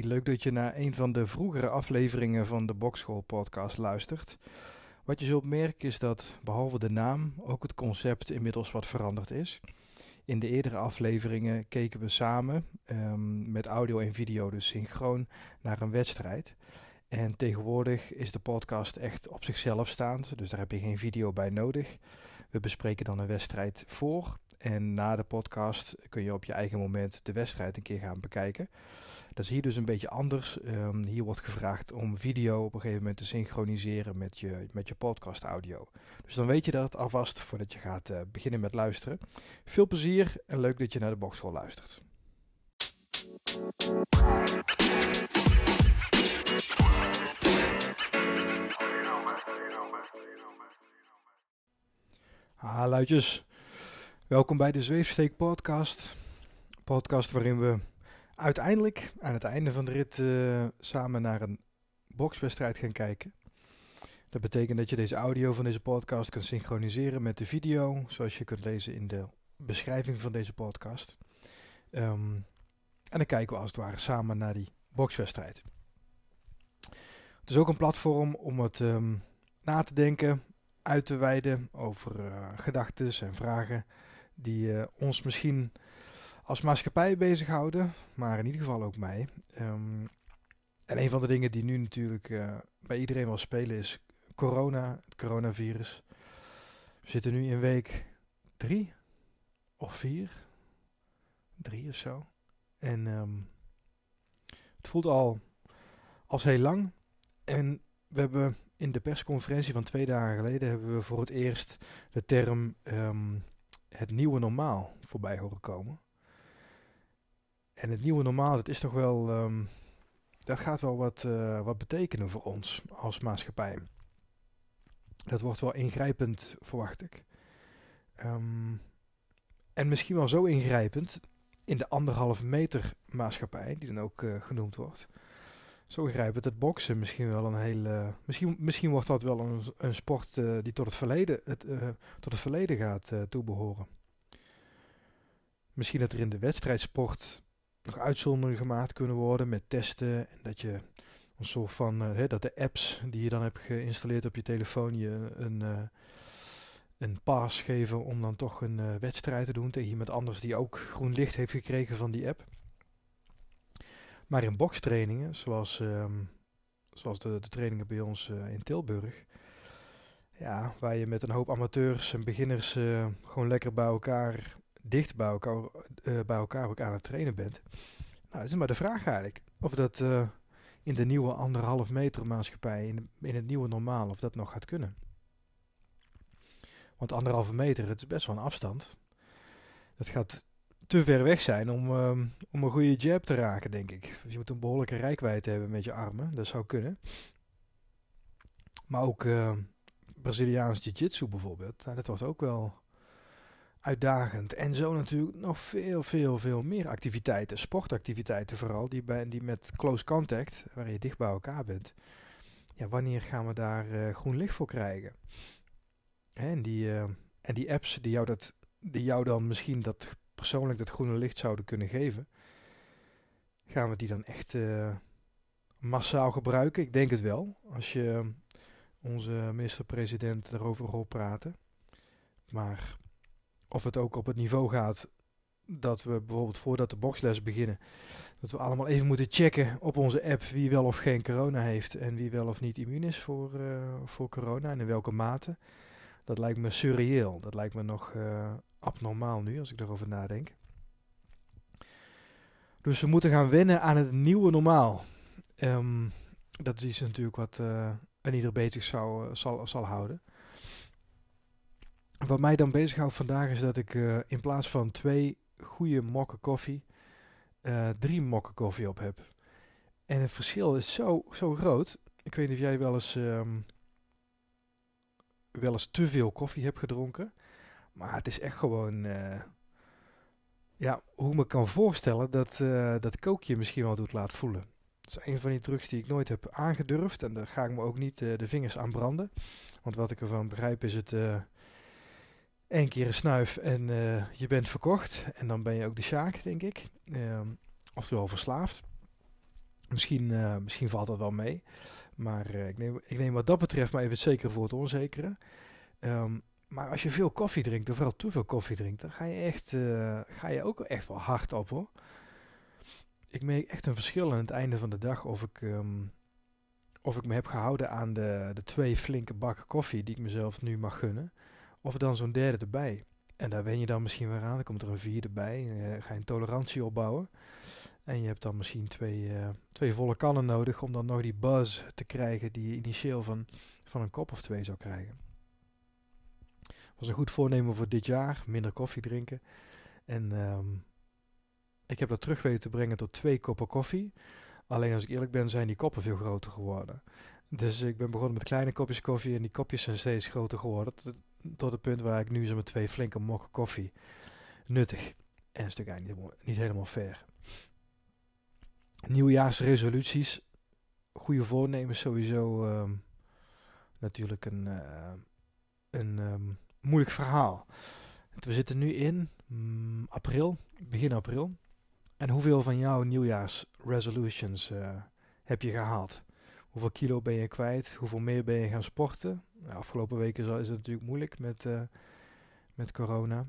Leuk dat je naar een van de vroegere afleveringen van de Bokschool podcast luistert. Wat je zult merken is dat behalve de naam ook het concept inmiddels wat veranderd is. In de eerdere afleveringen keken we samen um, met audio en video dus synchroon naar een wedstrijd. En tegenwoordig is de podcast echt op zichzelf staand, dus daar heb je geen video bij nodig. We bespreken dan een wedstrijd voor en na de podcast kun je op je eigen moment de wedstrijd een keer gaan bekijken. Dat is hier dus een beetje anders. Um, hier wordt gevraagd om video op een gegeven moment te synchroniseren met je, met je podcast audio. Dus dan weet je dat alvast voordat je gaat uh, beginnen met luisteren. Veel plezier en leuk dat je naar de boxschool luistert. Luidjes. Welkom bij de Zweefsteek podcast. Podcast waarin we uiteindelijk aan het einde van de rit uh, samen naar een bokswedstrijd gaan kijken. Dat betekent dat je deze audio van deze podcast kunt synchroniseren met de video, zoals je kunt lezen in de beschrijving van deze podcast. Um, en dan kijken we als het ware samen naar die bokswedstrijd. Het is ook een platform om het um, na te denken, uit te wijden over uh, gedachten en vragen die uh, ons misschien als maatschappij bezighouden, maar in ieder geval ook mij. Um, en een van de dingen die nu natuurlijk uh, bij iedereen wel spelen is corona, het coronavirus. We zitten nu in week drie of vier, drie of zo. En um, het voelt al als heel lang. En we hebben in de persconferentie van twee dagen geleden hebben we voor het eerst de term um, het nieuwe normaal voorbij horen komen. En het nieuwe normaal, dat is toch wel, um, dat gaat wel wat, uh, wat betekenen voor ons als maatschappij. Dat wordt wel ingrijpend, verwacht ik. Um, en misschien wel zo ingrijpend in de anderhalve meter maatschappij, die dan ook uh, genoemd wordt. Zo ingrijpend dat boksen misschien wel een hele. Misschien, misschien wordt dat wel een, een sport uh, die tot het verleden, het, uh, tot het verleden gaat toebehoren. Misschien dat er in de wedstrijdsport nog uitzonderingen gemaakt kunnen worden met testen. En dat je een soort van, uh, hè, dat de apps die je dan hebt geïnstalleerd op je telefoon je een, uh, een pass geven om dan toch een uh, wedstrijd te doen tegen iemand anders die ook groen licht heeft gekregen van die app. Maar in bokstrainingen, zoals, um, zoals de, de, trainingen bij ons in Tilburg, ja, waar je met een hoop amateurs en beginners gewoon lekker bij elkaar dicht bij elkaar, uh, bij elkaar ook aan het trainen bent. Nou, dat is maar de vraag eigenlijk. Of dat in de nieuwe anderhalf meter maatschappij, in, in het nieuwe normaal, of dat nog gaat kunnen. Want anderhalve meter, het is best wel een afstand. Dat gaat te ver weg zijn om, um, om een goede jab te raken, denk ik. Dus je moet een behoorlijke rijkwijde hebben met je armen. Dat zou kunnen. Maar ook uh, Braziliaans jiu-jitsu bijvoorbeeld. Nou, dat was ook wel uitdagend. En zo natuurlijk nog veel, veel, veel meer activiteiten. Sportactiviteiten vooral, die, bij, die met close contact, waar je dicht bij elkaar bent. Ja, wanneer gaan we daar uh, groen licht voor krijgen? Hè, en, die, uh, en die apps die jou, dat, die jou dan misschien dat persoonlijk dat groene licht zouden kunnen geven. Gaan we die dan echt uh, massaal gebruiken? Ik denk het wel. Als je onze minister-president erover hoort praten. Maar of het ook op het niveau gaat dat we bijvoorbeeld voordat de boxles beginnen, dat we allemaal even moeten checken op onze app wie wel of geen corona heeft en wie wel of niet immuun is voor, uh, voor corona en in welke mate. Dat lijkt me surreëel. Dat lijkt me nog uh, abnormaal nu als ik daarover nadenk. Dus we moeten gaan wennen aan het nieuwe normaal. Um, dat is natuurlijk wat uh, een ieder bezig zou, zal, zal houden. Wat mij dan bezighoudt vandaag is dat ik uh, in plaats van twee goede mokken koffie, drie mokken koffie op heb. En het verschil is zo, zo groot. Ik weet niet of jij wel eens, um, wel eens te veel koffie hebt gedronken. Maar het is echt gewoon. Uh, ja, hoe ik me kan voorstellen dat, dat kookje misschien wel doet laten voelen. Het is een van die drugs die ik nooit heb aangedurfd. En daar ga ik me ook niet de vingers aan branden. Want wat ik ervan begrijp is het Eén keer een snuif en je bent verkocht. En dan ben je ook de sjaak, denk ik. Um, oftewel verslaafd. Misschien, eh, misschien valt dat wel mee. Maar eh, ik, neem, ik neem wat dat betreft maar even het zekere voor het onzekere. Ehm, maar als je veel koffie drinkt, of vooral te veel koffie drinkt, dan ga je, echt, uh, ga je ook echt wel hard op hoor. Ik merk echt een verschil aan het einde van de dag of ik, ehm, of ik me heb gehouden aan de, de twee flinke bakken koffie die ik mezelf nu mag gunnen. Of dan zo'n derde erbij. En daar wen je dan misschien weer aan. Dan komt er een vierde bij. En, ga je een tolerantie opbouwen. En je hebt dan misschien twee, uh, twee volle kannen nodig om dan nog die buzz te krijgen die je initieel van, van een kop of twee zou krijgen. Was een goed voornemen voor dit jaar, minder koffie drinken. En um, ik heb dat terug weten te brengen tot twee koppen koffie. Alleen als ik eerlijk ben, zijn die koppen veel groter geworden. Dus ik ben begonnen met kleine kopjes koffie en die kopjes zijn steeds groter geworden. Tot, het punt waar ik nu zo met twee flinke mokken koffie nuttig. En een stuk eigenlijk niet, niet helemaal fair nieuwjaarsresoluties, goede voornemens sowieso um, natuurlijk een, uh, een um, moeilijk verhaal. We zitten nu in mm, april, begin april. En hoeveel van jouw nieuwjaarsresolutions uh, heb je gehaald? Hoeveel kilo ben je kwijt? Hoeveel meer ben je gaan sporten? De afgelopen weken is het natuurlijk moeilijk met, uh, met corona.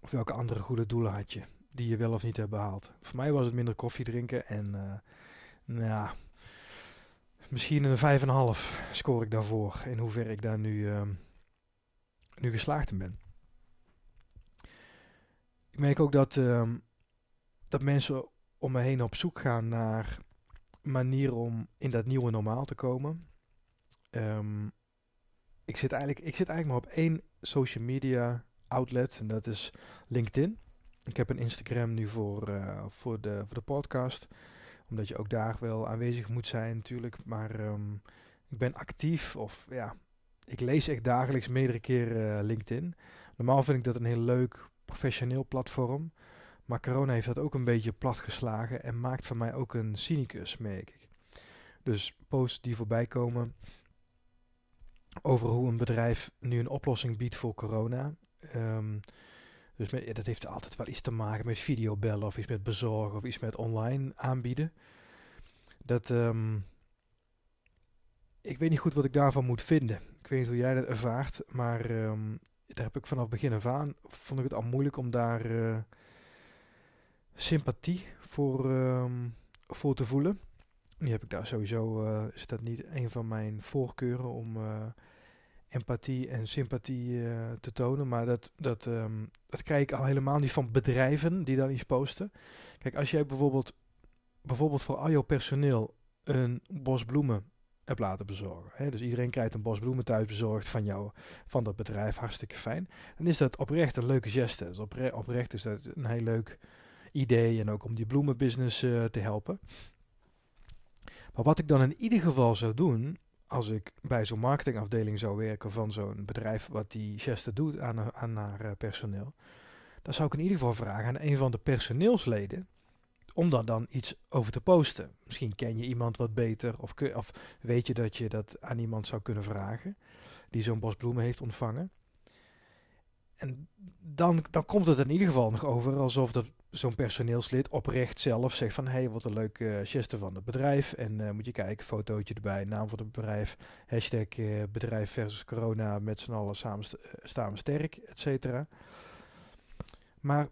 Of welke andere goede doelen had je? die je wel of niet hebt behaald. Voor mij was het minder koffie drinken en uh, nou ja, misschien een 5,5 score ik daarvoor. In hoeverre ik daar nu, uh, nu geslaagd ben. Ik merk ook dat, uh, dat mensen om me heen op zoek gaan naar manieren om in dat nieuwe normaal te komen. Um, ik, zit eigenlijk, ik zit eigenlijk maar op één social media outlet en dat is LinkedIn. Ik heb een Instagram nu voor, uh, voor, de, voor de podcast. Omdat je ook daar wel aanwezig moet zijn natuurlijk. Maar um, ik ben actief of ja, ik lees echt dagelijks meerdere keren uh, LinkedIn. Normaal vind ik dat een heel leuk professioneel platform. Maar corona heeft dat ook een beetje platgeslagen en maakt van mij ook een cynicus, merk ik. Dus posts die voorbij komen over hoe een bedrijf nu een oplossing biedt voor corona. Um, dus met, dat heeft altijd wel iets te maken met videobellen of iets met bezorgen of iets met online aanbieden. Dat, um, ik weet niet goed wat ik daarvan moet vinden. Ik weet niet hoe jij dat ervaart, maar um, daar heb ik vanaf begin af aan, vond ik het al moeilijk om daar uh, sympathie voor, um, voor te voelen. Nu heb ik daar sowieso, uh, is dat niet een van mijn voorkeuren om... Uh, empathie en sympathie te tonen. Maar dat, dat, um, dat krijg ik al helemaal niet van bedrijven die dan iets posten. Kijk, als jij bijvoorbeeld, bijvoorbeeld voor al jouw personeel een bos bloemen hebt laten bezorgen. Dus iedereen krijgt een bos bloemen thuis bezorgd van jou, van dat bedrijf, hartstikke fijn. Dan is dat oprecht een leuke geste. Dus opre oprecht is dat een heel leuk idee en ook om die bloemenbusiness uh, te helpen. Maar wat ik dan in ieder geval zou doen, als ik bij zo'n marketingafdeling zou werken van zo'n bedrijf wat die geste doet aan, aan haar uh, personeel, dan zou ik in ieder geval vragen aan een van de personeelsleden om daar dan iets over te posten. Misschien ken je iemand wat beter of, of weet je dat je dat aan iemand zou kunnen vragen die zo'n bos bloemen heeft ontvangen. En dan, dan komt het in ieder geval nog over alsof dat zo'n personeelslid oprecht zelf zegt van... hé, hey, wat een leuke uh, geste van het bedrijf. En uh, moet je kijken, fotootje erbij, naam van het bedrijf... hashtag uh, bedrijf versus corona, met z'n allen samen st staan sterk, et cetera. Maar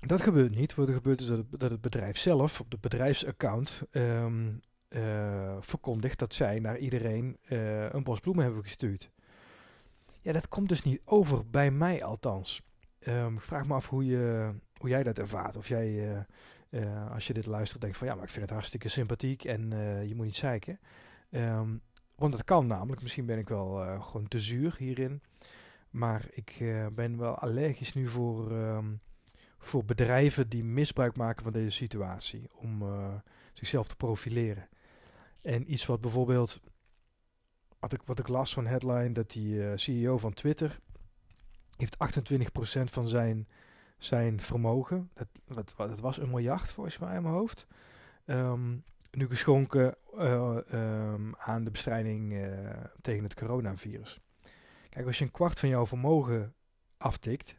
dat gebeurt niet. Wat er gebeurt is dat het, dat het bedrijf zelf op de bedrijfsaccount... Um, verkondigt dat zij naar iedereen een bos bloemen hebben gestuurd. Ja, dat komt dus niet over, bij mij althans. Um, ik vraag me af hoe, je, hoe jij dat ervaart. Of jij, uh, als je dit luistert, denkt van ja, maar ik vind het hartstikke sympathiek en je moet niet zeiken. Um, want dat kan namelijk. Misschien ben ik wel gewoon te zuur hierin. Maar ik ben wel allergisch nu voor, voor bedrijven die misbruik maken van deze situatie. Om zichzelf te profileren. En iets wat bijvoorbeeld wat ik, wat ik las van headline, dat die uh, CEO van Twitter heeft 28% van zijn, zijn vermogen, dat, dat, dat was een miljard volgens mij in mijn hoofd, um, nu geschonken uh, um, aan de bestrijding tegen het coronavirus. Kijk, als je een kwart van jouw vermogen aftikt,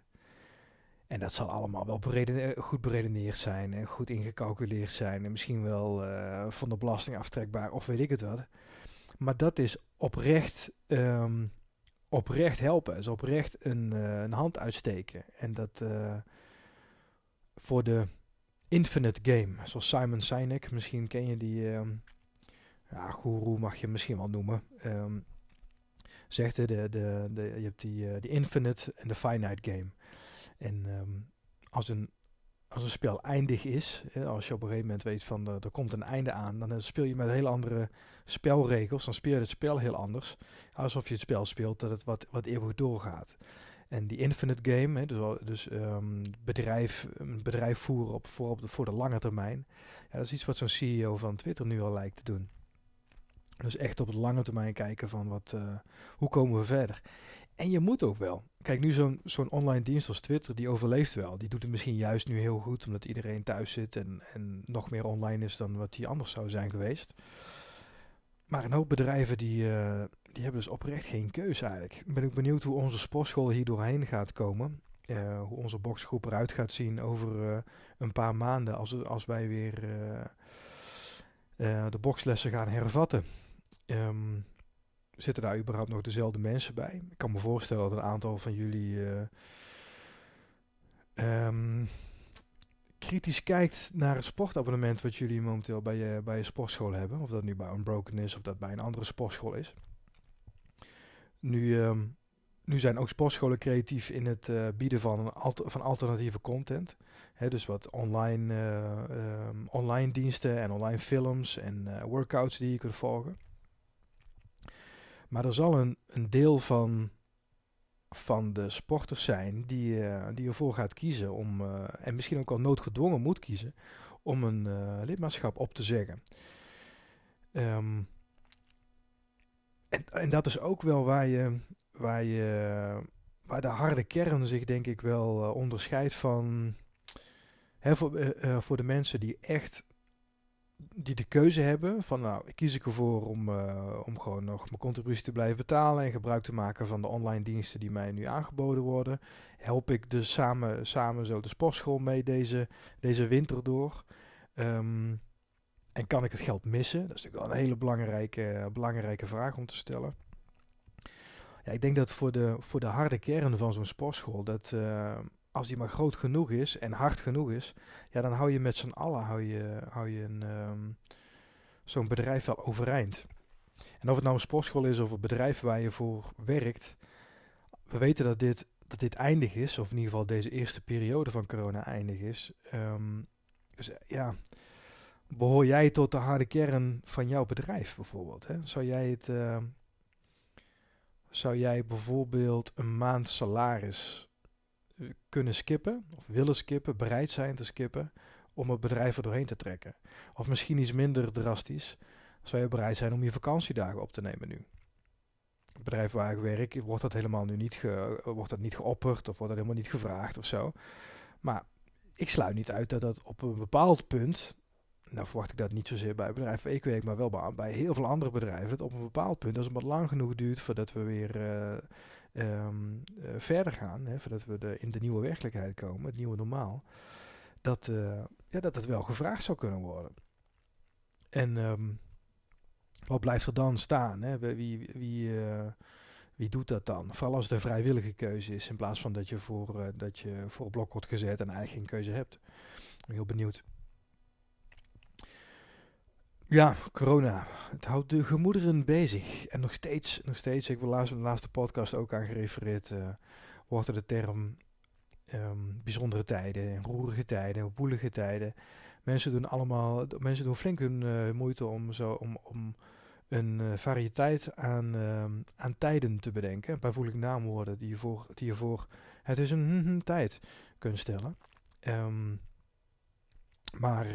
En dat zal allemaal wel goed beredeneerd zijn en goed ingecalculeerd zijn. En misschien wel van de belasting aftrekbaar of weet ik het wat. Maar dat is oprecht, um, oprecht helpen. Is oprecht een, een hand uitsteken. En dat voor de Infinite Game. Zoals Simon Sinek, misschien ken je die um, ja, guru, mag je misschien wel noemen. Um, zegt de, de, de, je hebt die, de Infinite en de Finite Game. En um, als, een, als een spel eindig is, hè, als je op een gegeven moment weet van er, er komt een einde aan, dan speel je met hele andere spelregels. Dan speel je het spel heel anders. Alsof je het spel speelt dat het wat, wat eeuwig doorgaat. En die infinite game, hè, dus, dus um, bedrijf, een bedrijf voeren op, voor, op de, voor de lange termijn. Ja, dat is iets wat zo'n CEO van Twitter nu al lijkt te doen. Dus echt op de lange termijn kijken van wat, uh, hoe komen we verder. En je moet ook wel. Kijk, nu zo'n online dienst als Twitter, die overleeft wel. Die doet het misschien juist nu heel goed, omdat iedereen thuis zit en, en nog meer online is dan wat die anders zou zijn geweest. Maar een hoop bedrijven die, uh, die hebben dus oprecht geen keuze eigenlijk. Ik ben ook benieuwd hoe onze sportschool hier doorheen gaat komen. Uh, hoe onze boxgroep eruit gaat zien over uh, een paar maanden als, als wij weer de boxlessen gaan hervatten. Um, zitten daar überhaupt nog dezelfde mensen bij? Ik kan me voorstellen dat een aantal van jullie um, kritisch kijkt naar het sportabonnement wat jullie momenteel bij je, bij je sportschool hebben. Of dat nu bij Unbroken is of dat bij een andere sportschool is. Nu, um, nu zijn ook sportscholen creatief in het uh, bieden van, van alternatieve content. Dus wat online, uh, um, online diensten en online films en workouts die je kunt volgen. Maar er zal een, een deel van van de sporters zijn die, uh, die ervoor gaat kiezen om, uh, en misschien ook al noodgedwongen moet kiezen, om een uh, lidmaatschap op te zeggen. Um, en, en, dat is ook wel waar je, waar je, waar de harde kern zich denk ik wel onderscheidt van, hè, voor, voor de mensen die echt die de keuze hebben van nou, kies ik ervoor om, uh, om gewoon nog mijn contributie te blijven betalen en gebruik te maken van de online diensten die mij nu aangeboden worden. Help ik dus samen, samen zo de sportschool mee deze, deze winter door. Um, en kan ik het geld missen? Dat is natuurlijk wel een hele belangrijke, belangrijke vraag om te stellen. Ja, ik denk dat voor de, voor de harde kern van zo'n sportschool, dat, uh, als die maar groot genoeg is en hard genoeg is, ja, dan hou je met z'n allen hou je, hou je een, um, zo'n bedrijf wel overeind. En of het nou een sportschool is of een bedrijf waar je voor werkt, we weten dat dit, dat dit eindig is, of in ieder geval deze eerste periode van corona eindig is. Um, dus ja, behoor jij tot de harde kern van jouw bedrijf bijvoorbeeld? Hè? Zou jij het... Uh, zou jij bijvoorbeeld een maand salaris kunnen skippen, of willen skippen, bereid zijn te skippen, om het bedrijf er doorheen te trekken. Of misschien iets minder drastisch, zou je bereid zijn om je vakantiedagen op te nemen nu. Het bedrijf waar ik werk, wordt dat helemaal nu niet, ge, wordt dat niet geopperd of wordt dat helemaal niet gevraagd of zo. Maar ik sluit niet uit dat dat op een bepaald punt, nou verwacht ik dat niet zozeer bij bedrijf waar maar wel bij, bij heel veel andere bedrijven, dat op een bepaald punt, als het wat lang genoeg duurt voordat we weer uh, um, uh, verder gaan, hè, voordat we in de nieuwe werkelijkheid komen, het nieuwe normaal, dat, uh, ja, dat het wel gevraagd zou kunnen worden. En um, wat blijft er dan staan? Hè? Wie, wie, uh, wie doet dat dan? Vooral als het een vrijwillige keuze is, in plaats van dat je voor, dat je voor blok wordt gezet en eigenlijk geen keuze hebt. Ik ben heel benieuwd. Ja, corona. Het houdt de gemoederen bezig. En nog steeds, nog steeds, ik wil laatst in de laatste podcast ook aan gerefereerd, uh, wordt er de term um, bijzondere tijden, roerige tijden, woelige tijden. Mensen doen allemaal, mensen doen flink hun uh, moeite om, zo, om, om een uh, variëteit aan, uh, aan tijden te bedenken. Een paar voelige naamwoorden die je voor, die je voor het is een hm, hm, tijd kunt stellen. Um, maar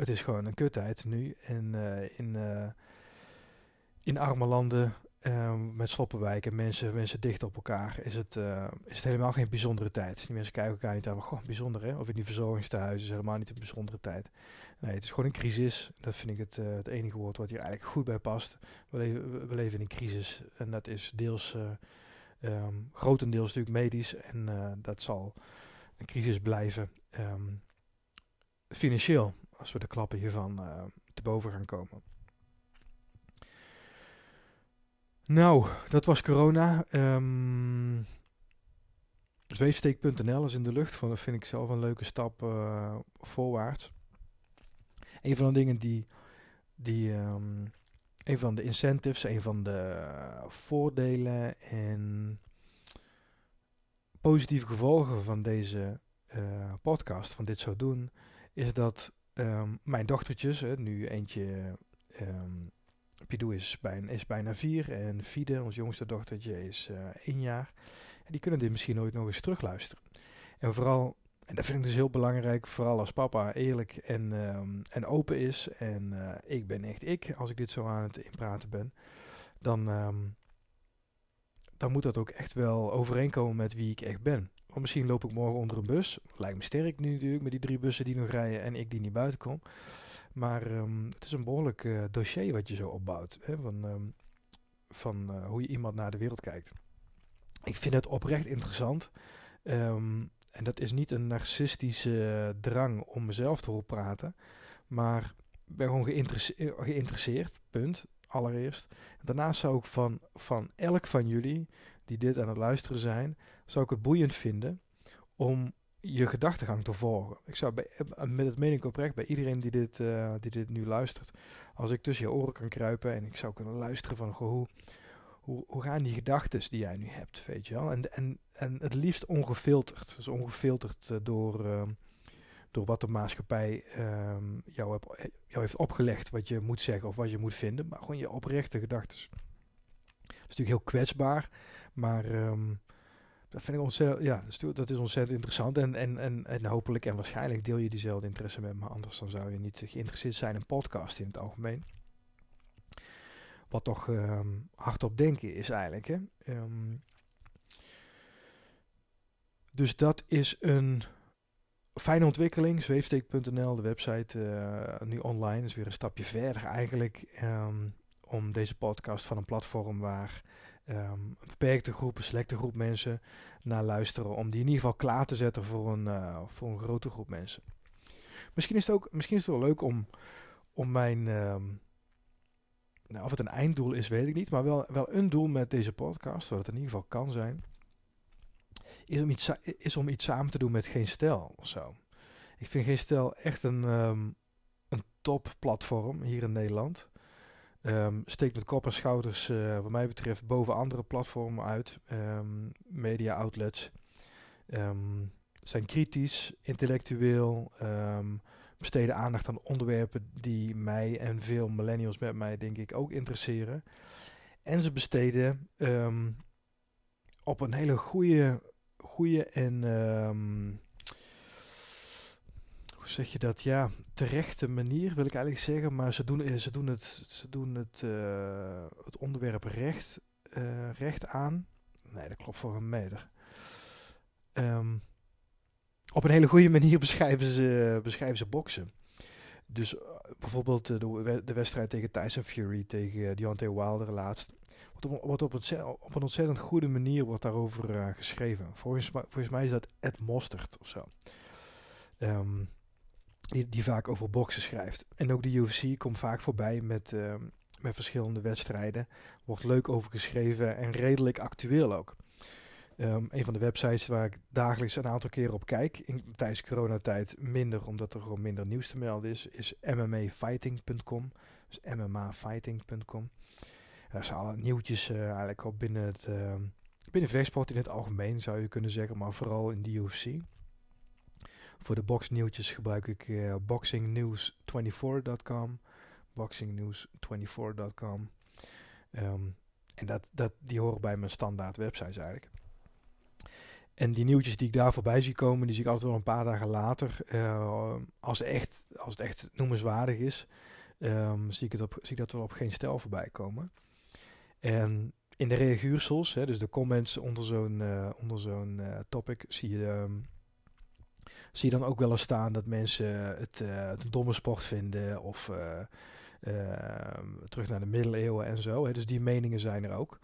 het is gewoon een kuttijd nu. En uh, in, uh, in arme landen uh, met sloppenwijken, mensen, mensen dicht op elkaar, is het, uh, is het helemaal geen bijzondere tijd. Die mensen kijken elkaar niet aan, goh, bijzonder hè. Of in die verzorgingstehuizen is helemaal niet een bijzondere tijd. Nee, het is gewoon een crisis. Dat vind ik het, het enige woord wat hier eigenlijk goed bij past. We leven, in een crisis en dat is deels Ehm, grotendeels natuurlijk medisch en eh, dat zal een crisis blijven. Ehm, financieel, als we de klappen hiervan uh, te boven gaan komen. Nou, dat was corona. Um, Zweefsteek.nl is in de lucht. Dat vind ik zelf een leuke stap uh, voorwaarts. Een van de dingen die, die um, een van de incentives, een van de voordelen en positieve gevolgen van deze uh, podcast, van dit zo doen, is dat um, mijn dochtertjes, hè, nu eentje, um, Pidou is, bijna, vier en Fide, ons jongste dochtertje, is uh, één jaar. En die kunnen dit misschien nooit nog eens terugluisteren. En vooral, en dat vind ik dus heel belangrijk, vooral als papa eerlijk en, um, en open is. En uh, ik ben echt ik, als ik dit zo aan het inpraten ben. Dan, dan moet dat ook echt wel overeenkomen met wie ik echt ben. Want misschien loop ik morgen onder een bus. Lijkt me sterk nu natuurlijk, met die drie bussen die nog rijden en ik die niet buiten kom. Maar um, het is een behoorlijk uh, dossier wat je zo opbouwt. Hè, van um, van uh, hoe je iemand naar de wereld kijkt. Ik vind het oprecht interessant. Um, en dat is niet een narcistische drang om mezelf te horen praten. Maar ik ben gewoon geïnteresse geïnteresseerd. Punt. Allereerst. Daarnaast zou ik van, van elk van jullie die dit aan het luisteren zijn, zou ik het boeiend vinden om je gedachtegang te volgen. Ik zou bij, met het meen oprecht bij iedereen die dit, uh, die dit nu luistert, als ik tussen je oren kan kruipen en ik zou kunnen luisteren van hoe, hoe, hoe gaan die gedachten die jij nu hebt, weet je wel? En, en, en het liefst ongefilterd. Dus ongefilterd uh, door, uh, door wat de maatschappij um, jou, heb, jou heeft opgelegd, wat je moet zeggen of wat je moet vinden, maar gewoon je oprechte gedachten. Dat is natuurlijk heel kwetsbaar, maar um, dat vind ik ontzettend, ja, dat is, ontzettend interessant. En, en, en, en hopelijk en waarschijnlijk deel je diezelfde interesse met me, anders dan zou je niet geïnteresseerd zijn in podcast in het algemeen. Wat toch um, hardop denken is eigenlijk. Hè? Um, dus dat is een fijne ontwikkeling. Zweefsteek.nl, de website, uh, nu online. is weer een stapje verder eigenlijk. Um, om deze podcast van een platform waar um, een beperkte groep, een selecte groep mensen naar luisteren. Om die in ieder geval klaar te zetten voor een, uh, voor een grote groep mensen. Misschien is het ook misschien is het wel leuk om, om mijn. Um, nou, of het een einddoel is, weet ik niet. Maar wel, wel een doel met deze podcast, wat het in ieder geval kan zijn. Is om iets, is om iets samen te doen met Geen Stel of zo. Ik vind Geen Stel echt een, um, een top platform hier in Nederland. Um, steekt met kop en schouders, uh, wat mij betreft, boven andere platformen uit. Um, media outlets. Um, zijn kritisch, intellectueel. besteden aandacht aan onderwerpen die mij en veel millennials met mij, denk ik, ook interesseren. En ze besteden op een hele goede, goede en zeg je dat? Ja, terechte manier wil ik eigenlijk zeggen. Maar ze doen, ze doen het, ze doen het, uh, het onderwerp recht, uh, recht aan. Nee, dat klopt voor een meter. Um, op een hele goede manier beschrijven ze, beschrijven ze boksen. Dus bijvoorbeeld de, de, wedstrijd tegen Tyson Fury, tegen Deontay Wilder laatst. Wordt op, op, een, op een ontzettend goede manier wordt daarover geschreven. Volgens, volgens mij is dat Ed Mostert of zo. Um, die, vaak over boksen schrijft. En ook de UFC komt vaak voorbij met, uh, met verschillende wedstrijden. Wordt leuk over geschreven en redelijk actueel ook. Um, een van de websites waar ik dagelijks een aantal keren op kijk, in, tijdens coronatijd minder, omdat er gewoon minder nieuws te melden is, is mmafighting.com. Dus mmafighting.com. Daar zijn alle nieuwtjes uh, eigenlijk op binnen het, uh, binnen vechtsport in het algemeen, zou je kunnen zeggen, maar vooral in de UFC. Voor de boxnieuwtjes gebruik ik uh, boxingnews24.com. Boxingnews24.com. Um, en dat, dat, die horen bij mijn standaard websites eigenlijk. En die nieuwtjes die ik daar voorbij zie komen, die zie ik altijd wel een paar dagen later. Uh, als, echt, als het echt noemenswaardig is, um, zie, ik het op, zie ik dat wel op geen stijl voorbij komen. En in de reaguursels, hè, dus de comments onder zo'n uh, onder zo'n uh, topic, zie je zie je dan ook wel eens staan dat mensen het, uh, het een domme sport vinden of uh, uh, terug naar de middeleeuwen en zo. Hè. Dus die meningen zijn er ook.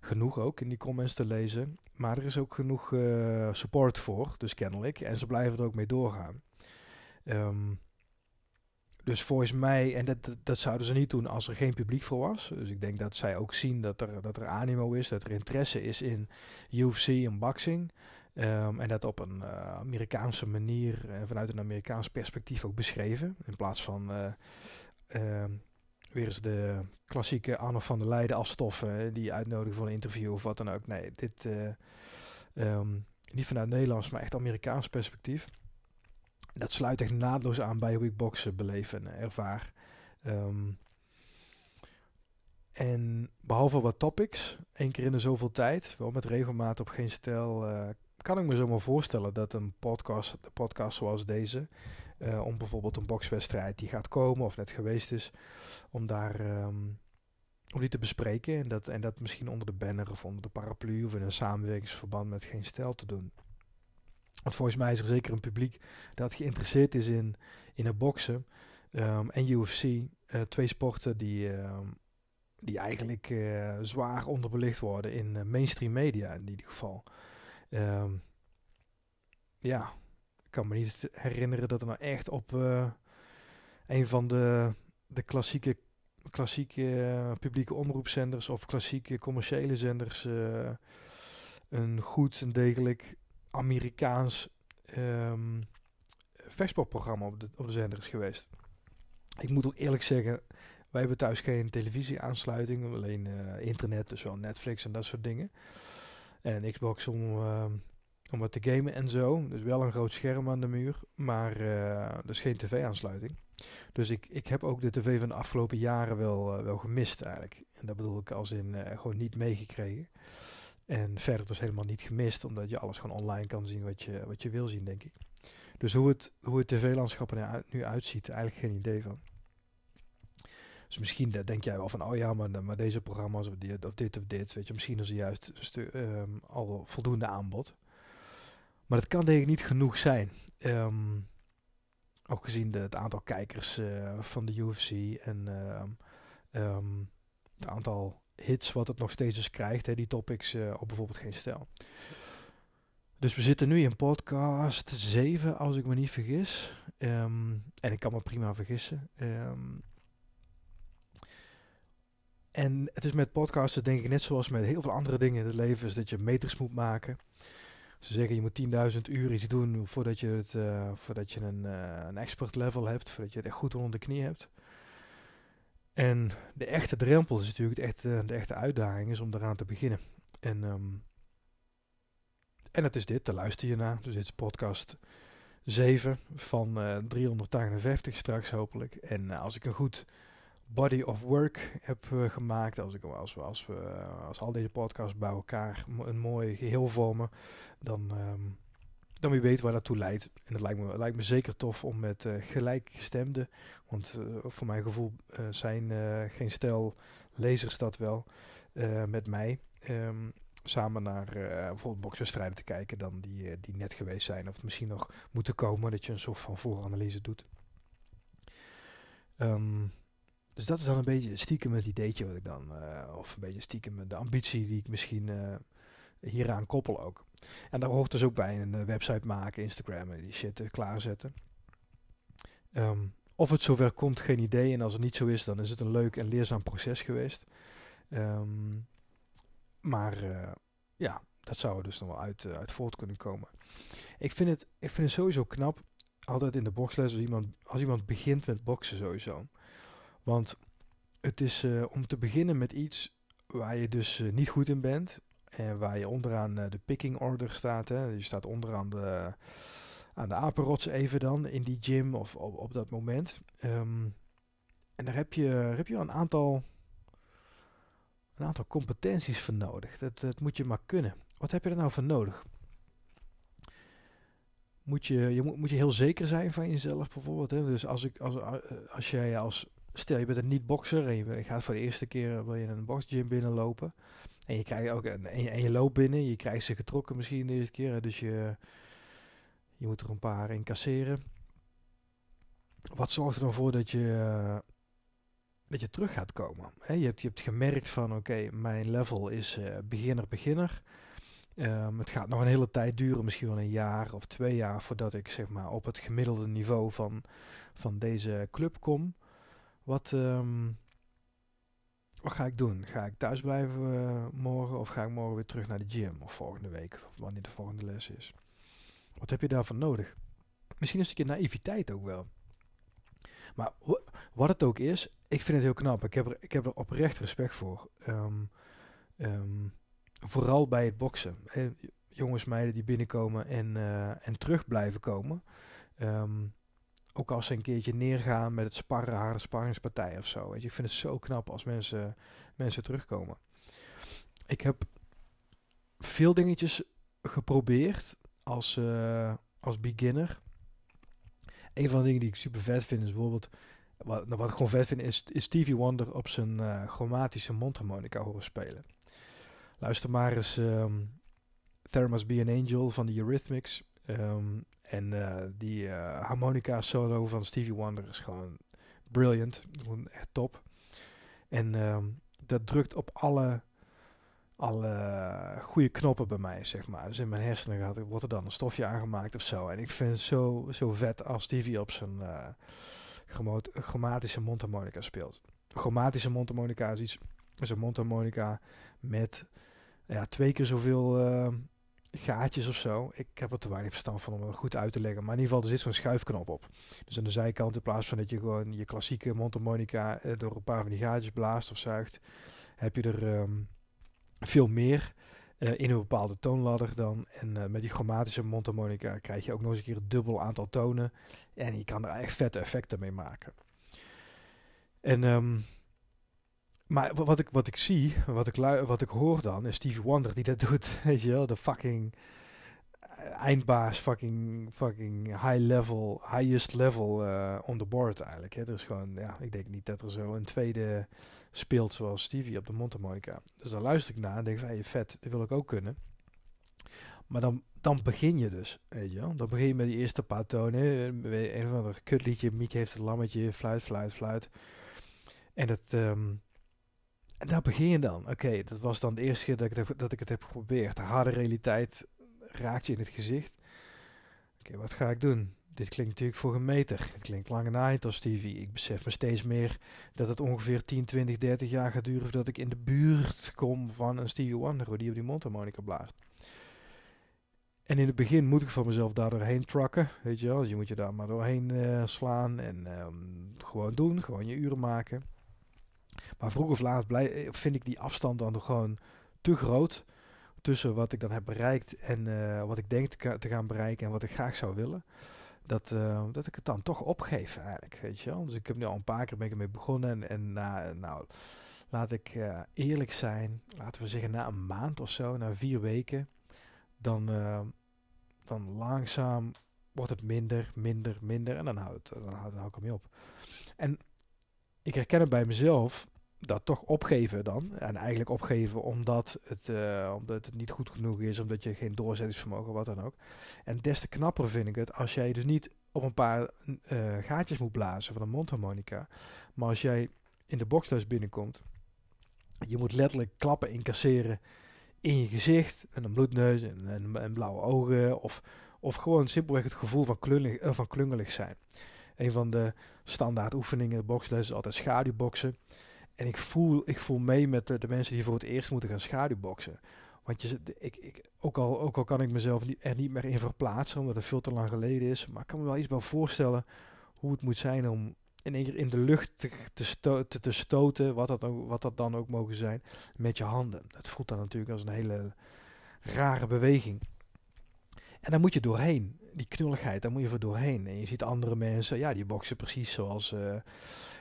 genoeg ook in die comments te lezen. Maar er is ook genoeg uh, support voor, dus kennelijk. En ze blijven er ook mee doorgaan. Um, dus volgens mij, en dat, dat zouden ze niet doen als er geen publiek voor was. Dus ik denk dat zij ook zien dat er, dat er animo is, dat er interesse is in UFC en boxing. Um, en dat op een uh, Amerikaanse manier en vanuit een Amerikaans perspectief ook beschreven. In plaats van uh, uh, weer eens de klassieke Anne van der Leijden afstoffen die uitnodigen voor een interview of wat dan ook. Nee, dit um, niet vanuit Nederlands, maar echt Amerikaans perspectief dat sluit echt naadloos aan bij hoe ik boksen beleef en ervaar. En behalve wat topics, één keer in de zoveel tijd, wel met regelmaat op geen uh, kan ik me zomaar voorstellen dat een podcast, een podcast zoals deze, uh, om bijvoorbeeld een bokswedstrijd die gaat komen of net geweest is, om daar um, om die te bespreken en dat, en dat misschien onder de banner of onder de paraplu of in een samenwerkingsverband met geen stijl te doen. Want volgens mij is er zeker een publiek dat geïnteresseerd is in, in het boksen um, en UFC. Uh, twee sporten die, um, die eigenlijk uh, zwaar onderbelicht worden in mainstream media in ieder geval. Um, ja, ik kan me niet herinneren dat er nou echt op een van de, de klassieke, klassieke publieke omroepzenders of klassieke commerciële zenders een goed en degelijk Amerikaans um, op de, op de zender is geweest. Ik moet ook eerlijk zeggen, wij hebben thuis geen televisieaansluiting, alleen uh, internet, dus wel Netflix en dat soort dingen. En een Xbox om, uh, om wat te gamen en zo. Dus wel een groot scherm aan de muur, maar uh, dus geen tv-aansluiting. Dus ik, ik heb ook de tv van de afgelopen jaren wel, uh, wel gemist eigenlijk. En dat bedoel ik als in gewoon niet meegekregen. En verder dus helemaal niet gemist, omdat je alles gewoon online kan zien wat je, wat je wil zien, denk ik. Dus hoe het, hoe het tv-landschap er nu uitziet, eigenlijk geen idee van. Dus misschien denk jij wel van, oh ja, maar, maar deze programma's of dit, of dit of dit, weet je, misschien is er juist um, al voldoende aanbod. Maar het kan denk ik niet genoeg zijn. Um, ook gezien het aantal kijkers uh, van de UFC en um, het aantal hits wat het nog steeds eens krijgt, hè, die topics uh, op bijvoorbeeld geen stijl. Dus we zitten nu in podcast 7, als ik me niet vergis. En ik kan me prima vergissen. En het is met podcasten denk ik net zoals met heel veel andere dingen in het leven, is dat je meters moet maken. Ze zeggen je moet 10.000 uur iets doen voordat je, het, uh, voordat je een, uh, een expert level hebt, voordat je het echt goed onder de knie hebt. En de echte drempel is natuurlijk de echte, de echte uitdaging is om daaraan te beginnen. En, um, en het is dit, daar luister je naar. Dus dit is podcast 7 van uh, 358 straks hopelijk. En als ik een goed body of work heb uh, gemaakt, als, ik, als, we, als, we, als al deze podcasts bij elkaar een mooi geheel vormen, dan... Um, dan wie weet waar dat toe leidt. En het lijkt me, lijkt me zeker tof om met uh, gelijkgestemde, want uh, voor mijn gevoel zijn geen stel lezers dat wel, met mij um, samen naar bijvoorbeeld bokswedstrijden te kijken dan die, die net geweest zijn of misschien nog moeten komen, dat je een soort van vooranalyse doet. Um, dus dat is dan een beetje stiekem het ideetje wat ik dan, of een beetje stiekem de ambitie die ik misschien hieraan koppel ook. En daar hoort dus ook bij een uh, website maken, Instagram en die shit klaarzetten. Um, of het zover komt, geen idee. En als het niet zo is, dan is het een leuk en leerzaam proces geweest. Um, maar ja, dat zou er dus nog wel uit, uit voort kunnen komen. Ik vind, het, ik vind het sowieso knap, altijd in de boxles, als iemand, als iemand begint met boksen sowieso. Want het is om te beginnen met iets waar je dus niet goed in bent. En waar je onderaan uh, de picking order staat. Hè. Je staat onderaan de, aan de apenrots even dan in die gym of op, op dat moment. Um, en daar heb je, heb je een aantal, een aantal competenties voor nodig. Dat, dat moet je maar kunnen. Wat heb je er nou voor nodig? Moet je, je moet, moet je heel zeker zijn van jezelf bijvoorbeeld. Hè? Dus als, ik, als, als jij als, stel je bent een niet-boxer en je gaat voor de eerste keer wil je een boxgym binnenlopen. En je krijgt ook een, en, je, loopt binnen, je krijgt ze getrokken misschien de eerste keer. Dus je, je moet er een paar incasseren. Wat zorgt er dan voor dat je, dat je terug gaat komen. Je, hebt, je hebt gemerkt van oké, mijn level is beginner-beginner. Um, het gaat nog een hele tijd duren, misschien wel een jaar of twee jaar, voordat ik zeg maar op het gemiddelde niveau van, van deze club kom. Wat, um, wat ga ik doen? Ga ik thuis blijven uh, morgen of ga ik morgen weer terug naar de gym of volgende week of wanneer de volgende les is? Wat heb je daarvan nodig? Misschien een stukje naïviteit ook wel. Maar wat het ook is, ik vind het heel knap. Ik heb er, ik heb er oprecht respect voor. Um, um, vooral bij het boksen. Hè, jongens, meiden die binnenkomen en, uh, en terug blijven komen. Um, ook als ze een keertje neergaan met het sparren, harde sparringspartij of zo. Weet je. Ik vind het zo knap als mensen, mensen terugkomen. Ik heb veel dingetjes geprobeerd als, uh, als beginner. Een van de dingen die ik super vet vind is bijvoorbeeld... Wat, nou, wat ik gewoon vet vind is, Stevie Wonder op zijn uh, chromatische mondharmonica horen spelen. Luister maar eens um, There Must Be an Angel van de Eurythmics. Um, en uh, die uh, harmonica solo van Stevie Wonder is gewoon brilliant. Gewoon echt top. En um, dat drukt op alle, alle goede knoppen bij mij, zeg maar. Dus in mijn hersenen gaat, wordt er dan een stofje aangemaakt of zo. En ik vind het zo, zo vet als Stevie op zijn uh, chromatische mondharmonica speelt. Chromatische mondharmonica is iets, een mondharmonica met ja, twee keer zoveel uh, gaatjes of zo. Ik heb er te weinig verstand van om het goed uit te leggen. Maar in ieder geval, er zit zo'n schuifknop op. Dus aan de zijkant, in plaats van dat je gewoon je klassieke mondharmonica uh, door een paar van die gaatjes blaast of zuigt, heb je er um, veel meer uh, in een bepaalde toonladder dan. En uh, met die chromatische mondharmonica krijg je ook nog eens een keer een dubbel aantal tonen. En je kan er echt vette effecten mee maken. En um, maar wat ik, wat ik zie, wat ik, wat ik hoor dan, is Stevie Wonder die dat doet. Weet je wel, de fucking eindbaas, fucking, fucking high level, highest level uh, on the board eigenlijk. Hè. Er is gewoon, ja, ik denk niet dat er zo een tweede speelt zoals Stevie op de mondharmonica. Dus dan luister ik naar en denk van, hey, vet, dit wil ik ook kunnen. Maar dan, dan begin je dus, weet je wel. Dan begin je met die eerste paar tonen. Een of ander kutliedje, Mieke heeft het lammetje, fluit, fluit, fluit. En het... Um, en daar begin je dan. Oké, dat was dan de eerste keer dat ik, dat ik het heb geprobeerd. De harde realiteit raakt je in het gezicht. Oké, wat ga ik doen? Dit klinkt natuurlijk voor een meter. Het klinkt langer na niet als Stevie. Ik besef me steeds meer dat het ongeveer 10, 20, 30 jaar gaat duren voordat ik in de buurt kom van een Stevie Wonder die op die mondharmonica blaast. En in het begin moet ik van mezelf daar doorheen trucken, weet je wel. Dus je moet je daar maar doorheen uh, slaan en um, gewoon doen, gewoon je uren maken. Maar vroeg of laat blij, vind ik die afstand dan gewoon te groot tussen wat ik dan heb bereikt en uh, wat ik denk te, gaan bereiken en wat ik graag zou willen. Dat, uh, dat ik het dan toch opgeef eigenlijk, weet je wel. Dus ik heb nu al een paar keer ben ik ermee begonnen en, en nou, laat ik eerlijk zijn, laten we zeggen na een maand of zo, na vier weken, dan, dan langzaam wordt het minder, minder, minder en dan houdt dan houd, dan ik ermee op. En ik herken het bij mezelf dat toch opgeven dan. En eigenlijk opgeven omdat het, uh, omdat het niet goed genoeg is, omdat je geen doorzettingsvermogen, wat dan ook. En des te knapper vind ik het als jij dus niet op een paar uh, gaatjes moet blazen van een mondharmonica. Maar als jij in de boxles binnenkomt, je moet letterlijk klappen incasseren in je gezicht. En een bloedneus en, en, blauwe ogen. Of, of gewoon simpelweg het gevoel van, klungelig, uh, van klungelig zijn. Een van de standaard oefeningen boxles is altijd schaduwboksen. En ik voel, ik voel mee met de, de, mensen die voor het eerst moeten gaan schaduwboksen. Want je, ik, ik, ook, al, ook al kan ik mezelf er niet meer in verplaatsen, omdat het veel te lang geleden is. Maar ik kan me wel iets bij voorstellen hoe het moet zijn om in één keer in de lucht te, te, te, te stoten, wat dat, wat dat dan ook mogen zijn, met je handen. Het voelt dan natuurlijk als een hele rare beweging. En daar moet je doorheen. Die knulligheid, daar moet je voor doorheen. En je ziet andere mensen, ja, die boksen precies zoals uh,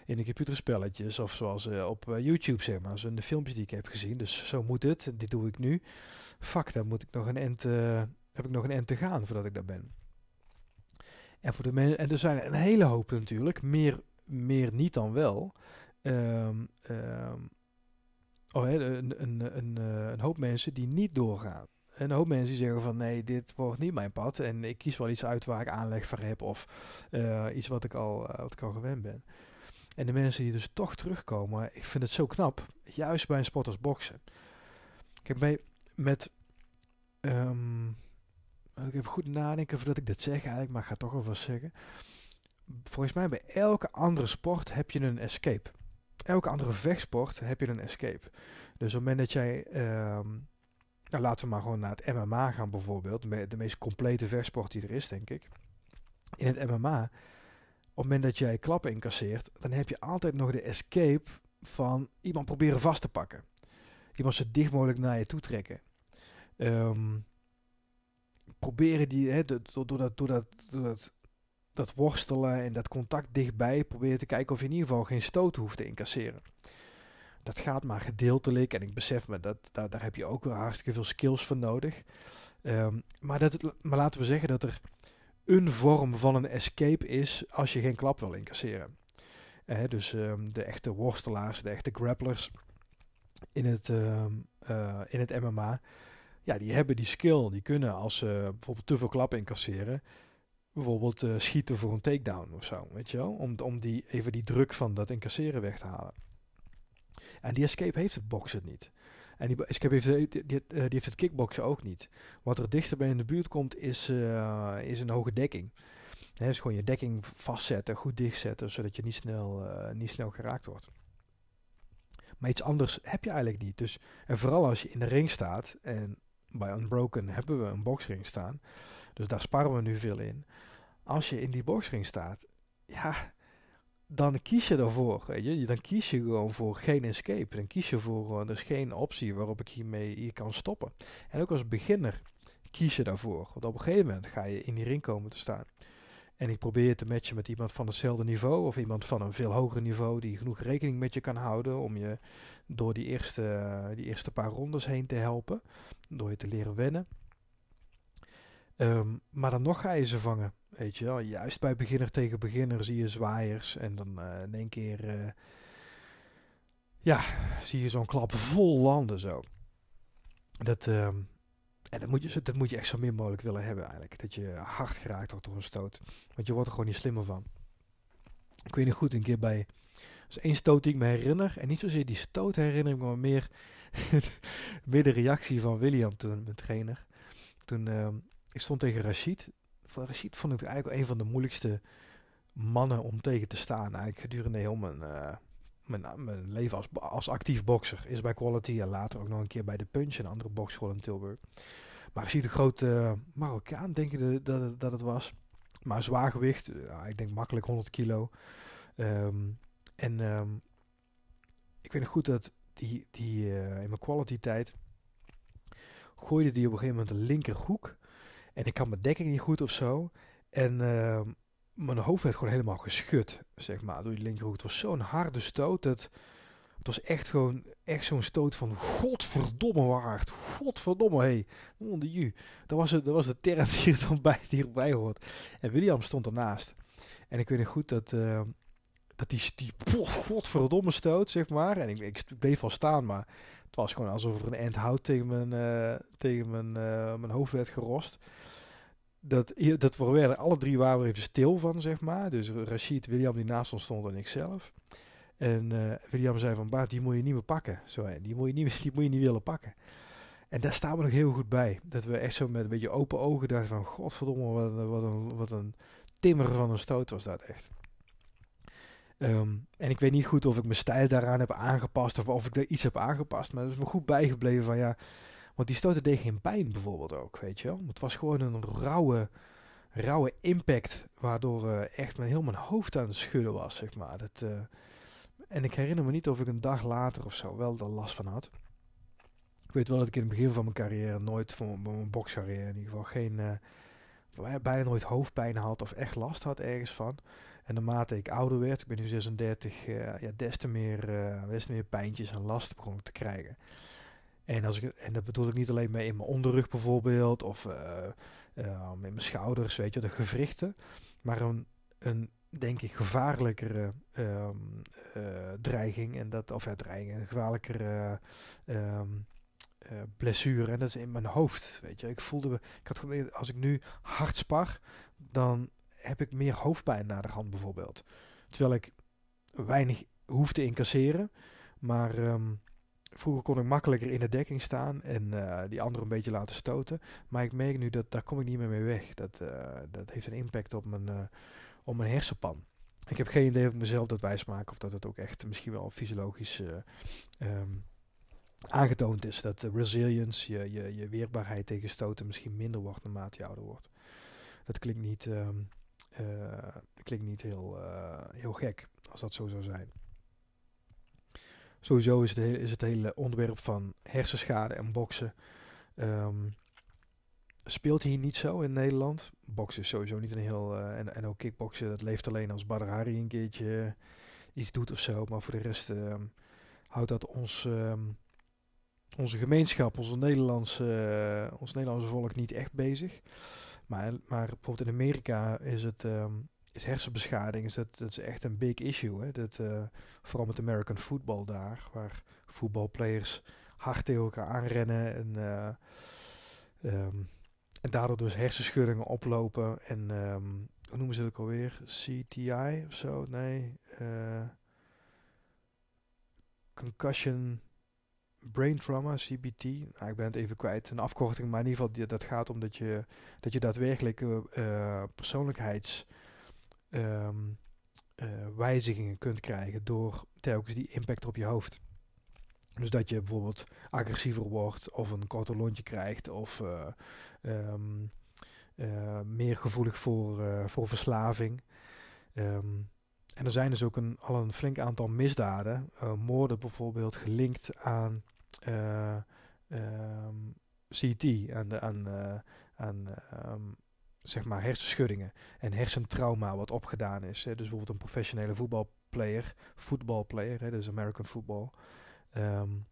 in de computerspelletjes of zoals uh, op uh, YouTube, zeg maar. Zo in de filmpjes die ik heb gezien. Dus zo moet het. Dit doe ik nu. Fuck, daar moet ik nog een end, heb ik nog een end te gaan voordat ik daar ben. En, voor de en er zijn een hele hoop natuurlijk. Meer, meer niet dan wel. Um, um, oh, een, een, een, een hoop mensen die niet doorgaan een hoop mensen die zeggen van nee, dit wordt niet mijn pad. En ik kies wel iets uit waar ik aanleg voor heb of uh, iets wat ik, al, uh, wat ik al gewend ben. En de mensen die dus toch terugkomen, ik vind het zo knap. Juist bij een sport als boksen. Kijk, bij, met... Um, ik even goed nadenken voordat ik dit zeg eigenlijk, maar ik ga toch wat zeggen. Volgens mij bij elke andere sport heb je een escape. Elke andere vechtsport heb je een escape. Dus op het moment dat jij... Um, nou, laten we maar gewoon naar het MMA gaan bijvoorbeeld. De meest complete vechtsport die er is, denk ik. In het MMA, op het moment dat jij klappen incasseert, dan heb je altijd nog de escape van iemand proberen vast te pakken. Iemand zo dicht mogelijk naar je toe trekken. Um, proberen die, door, door, dat, door, dat, door dat, dat worstelen en dat contact dichtbij, proberen te kijken of je in ieder geval geen stoot hoeft te incasseren. Dat gaat maar gedeeltelijk en ik besef me dat daar, daar heb je ook wel hartstikke veel skills voor nodig. Um, maar, dat, laten we zeggen dat er een vorm van een escape is als je geen klap wil incasseren. Uh, dus um, de echte worstelaars, de echte grapplers in het, um, uh, in het MMA, ja, die hebben die skill. Die kunnen als ze bijvoorbeeld te veel klappen incasseren, bijvoorbeeld uh, schieten voor een takedown of zo, weet je wel? Om, om die, even die druk van dat incasseren weg te halen. En die escape heeft het boksen niet. En die escape heeft, die, die, die, heeft het kickboksen ook niet. Wat er dichterbij in de buurt komt is, uh, is een hoge dekking. He, dus gewoon je dekking vastzetten, goed dichtzetten, zodat je niet snel, uh, niet snel geraakt wordt. Maar iets anders heb je eigenlijk niet. Dus, en vooral als je in de ring staat, en bij Unbroken hebben we een boxring staan, dus daar sparen we nu veel in. Als je in die boxring staat, ja, dan kies je ervoor. Weet je? Dan kies je gewoon voor geen escape. Dan kies je voor, er is geen optie waarop ik hiermee hier kan stoppen. En ook als beginner kies je daarvoor. Want op een gegeven moment ga je in die ring komen te staan. En ik probeer te matchen met iemand van hetzelfde niveau of iemand van een veel hoger niveau die genoeg rekening met je kan houden om je door die eerste, die eerste paar rondes heen te helpen. Door je te leren wennen. Um, maar dan nog ga je ze vangen. Weet je wel, juist bij beginner tegen beginner zie je zwaaiers. En dan uh, in één keer, uh, ja, zie je zo'n klap vol landen zo. Dat, um, en dat moet, je, dat moet je echt zo min mogelijk willen hebben eigenlijk. Dat je hard geraakt wordt door een stoot. Want je wordt er gewoon niet slimmer van. Ik weet niet goed, een keer bij... Dus één stoot die ik me herinner. En niet zozeer die stoot herinner ik me, maar meer, meer de reactie van William toen, mijn trainer. Toen, um, ik stond tegen Rashid. Voor Rashid vond ik eigenlijk een van de moeilijkste mannen om tegen te staan. Eigenlijk gedurende heel mijn, uh, mijn, mijn leven als, als actief bokser. Is bij Quality en later ook nog een keer bij de Punch, een andere bokschool in Tilburg. Maar Rashid, een grote Marokkaan, denk ik dat, dat, dat het was. Maar zwaar gewicht, uh, ik denk makkelijk 100 kilo. Um, en um, ik weet nog goed dat die, die in mijn quality tijd gooide die op een gegeven moment de linkerhoek. En ik had mijn dekking niet goed of zo. En uh, mijn hoofd werd gewoon helemaal geschud, zeg maar, door die linkerhoek. Het was zo'n harde stoot. Dat, het was echt gewoon, echt zo'n stoot van godverdomme waard. Godverdomme, hé. Hey, ju. Dat was, het, dat was de term die er dan bij, die erbij hoort. En William stond ernaast. En ik weet nog goed dat... Uh, dat die, die godverdomme stoot, zeg maar. En ik, ik bleef al staan, maar het was gewoon alsof er een end hout tegen mijn, uh, tegen mijn, uh, mijn hoofd werd gerost dat, dat we alle drie waren we even stil van, zeg maar. Dus Rashid, William die naast ons stond en ik zelf. En uh, William zei van, Bart, die moet je niet meer pakken. Zo, die, moet je niet, die moet je niet willen pakken. En daar staan we nog heel goed bij. Dat we echt zo met een beetje open ogen dachten van, godverdomme, wat, een, wat een timmer van een stoot was dat echt. Um, en ik weet niet goed of ik mijn stijl daaraan heb aangepast of of ik er iets heb aangepast. Maar het is me goed bijgebleven van ja, want die stoten deed geen pijn bijvoorbeeld ook, weet je wel. Het was gewoon een rauwe, rauwe impact, waardoor uh, echt mijn, heel mijn hoofd aan het schudden was, zeg maar. Dat, uh, en ik herinner me niet of ik een dag later of zo wel er last van had. Ik weet wel dat ik in het begin van mijn carrière nooit, van mijn, bokscarrière in ieder geval, geen, uh, bijna nooit hoofdpijn had of echt last had ergens van. En naarmate ik ouder werd, ik ben nu 36, uh, ja, des te meer, uh, meer pijntjes en last begon ik te krijgen. En, als ik, en dat bedoel ik niet alleen mee in mijn onderrug bijvoorbeeld, of uh, uh, in mijn schouders, weet je, de gewrichten. Maar een, een denk ik, gevaarlijkere uh, dreiging, en dat, of ja, dreiging, een gevaarlijkere um, blessure. En dat is in mijn hoofd, weet je. Ik voelde, ik had als ik nu hard spar, dan heb ik meer hoofdpijn naar de hand bijvoorbeeld. Terwijl ik weinig hoeft te incasseren. Maar ehm, vroeger kon ik makkelijker in de dekking staan en die anderen een beetje laten stoten. Maar ik merk nu dat daar kom ik niet meer mee weg. Dat, dat heeft een impact op mijn, op mijn hersenpan. Ik heb geen idee of mezelf dat wijsmaak of dat het ook echt misschien wel fysiologisch um, aangetoond is. Dat de resilience, je, je, je weerbaarheid tegen stoten misschien minder wordt naarmate je ouder wordt. Dat klinkt niet, um, klinkt niet heel, uh, heel gek als dat zo zou zijn. Sowieso is het, hele, is het hele onderwerp van hersenschade en boksen um, speelt hier niet zo in Nederland. Boksen is sowieso niet een heel... Uh, en, en ook kickboksen, dat leeft alleen als Badr Hari een keertje iets doet of zo. Maar voor de rest um, houdt dat ons, um, onze gemeenschap, onze Nederlandse, ons Nederlandse volk niet echt bezig. Maar, maar bijvoorbeeld in Amerika is het... Um, is hersenbeschadiging, is dat, dat is echt een big issue. Hè? Dat, uh, vooral met American football daar, waar voetbalplayers hard tegen elkaar aanrennen en, uh, um, en daardoor dus hersenschuddingen oplopen. En um, hoe noemen ze het ook alweer? CTI of zo? Nee. Uh, concussion brain trauma, CBT. Nou, ik ben het even kwijt, een afkorting, maar in ieder geval dat gaat om dat je, dat je daadwerkelijk uh, persoonlijkheids um, uh, wijzigingen kunt krijgen door telkens die impact op je hoofd. Dus dat je bijvoorbeeld agressiever wordt of een korter lontje krijgt of um, uh, meer gevoelig voor, voor verslaving. Um, en er zijn dus ook een, al een flink aantal misdaden, moorden bijvoorbeeld, gelinkt aan CT, aan, aan, aan zeg maar hersenschuddingen en hersentrauma wat opgedaan is. Hè. Dus bijvoorbeeld een professionele voetbalplayer, voetbalplayer, dus American football. Um,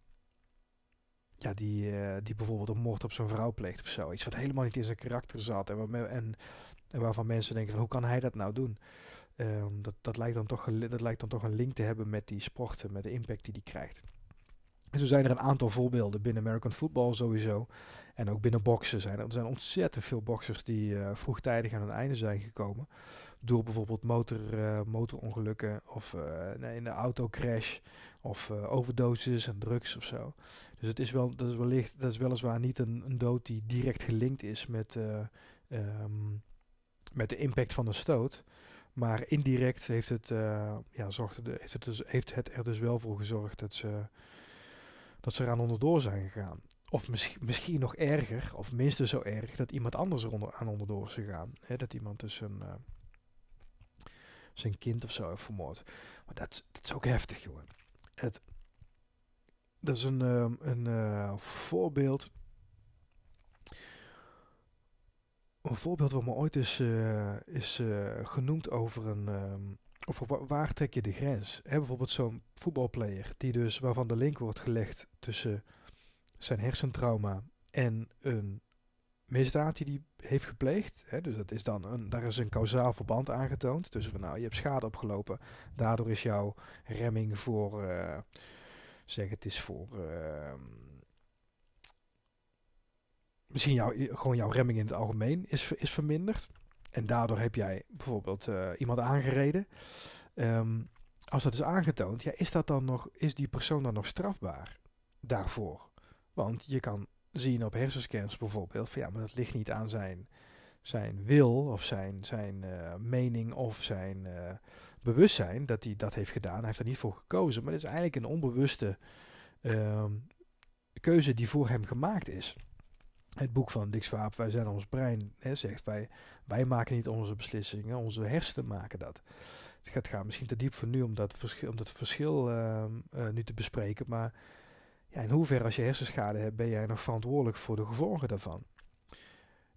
ja, die, uh, die bijvoorbeeld een moord op zijn vrouw pleegt of zo. Iets wat helemaal niet in zijn karakter zat. En, en, en waarvan mensen denken van hoe kan hij dat nou doen? Um, dat, dat, lijkt dan toch, dat lijkt dan toch een link te hebben met die sporten, met de impact die die krijgt. En zo zijn er een aantal voorbeelden binnen American football sowieso. En ook binnen boksen zijn er. Er zijn ontzettend veel boxers die uh, vroegtijdig aan een einde zijn gekomen. Door bijvoorbeeld motor, uh, motorongelukken of nee, in de autocrash of overdoses en drugs of zo. Dus het is wel, dat is wellicht, dat is weliswaar niet een, een dood die direct gelinkt is met, um, met de impact van de stoot. Maar indirect heeft het, ja, zorgde de, heeft, het dus, heeft het er dus wel voor gezorgd dat ze, dat ze eraan onderdoor zijn gegaan. Of misschien, nog erger, of minstens zo erg, dat iemand anders er onder, aan onderdoor is gegaan. Dat iemand dus een, uh, zijn kind of zo heeft vermoord. Maar dat, dat is ook heftig, jongen. Het, dat is een, um, een uh, voorbeeld. Een voorbeeld wat me ooit is, uh, is genoemd over een. Um, over waar trek je de grens? Bijvoorbeeld zo'n voetbalplayer die dus waarvan de link wordt gelegd tussen zijn hersentrauma en een misdaad die hij heeft gepleegd. Dus dat is dan een, daar is een kausaal verband aangetoond. Dus van nou, je hebt schade opgelopen. Daardoor is jouw remming voor, uh, zeg het is voor, uh, misschien jouw, gewoon jouw remming in het algemeen is, is verminderd. En daardoor heb jij bijvoorbeeld uh, iemand aangereden. Um, als dat is aangetoond, ja, is, dat dan nog, is die persoon dan nog strafbaar daarvoor? Want je kan zien op hersenscans bijvoorbeeld, van ja, maar dat ligt niet aan zijn, zijn wil of zijn, zijn uh, mening of zijn uh, bewustzijn dat hij dat heeft gedaan. Hij heeft er niet voor gekozen, maar het is eigenlijk een onbewuste uh, keuze die voor hem gemaakt is. Het boek van Dick Swaap, Wij zijn ons brein, hè, zegt wij, wij maken niet onze beslissingen, onze hersenen maken dat. Het gaat, misschien te diep voor nu om dat verschil, om dat verschil uh, nu te bespreken, maar ja, in hoeverre als je hersenschade hebt, ben jij nog verantwoordelijk voor de gevolgen daarvan?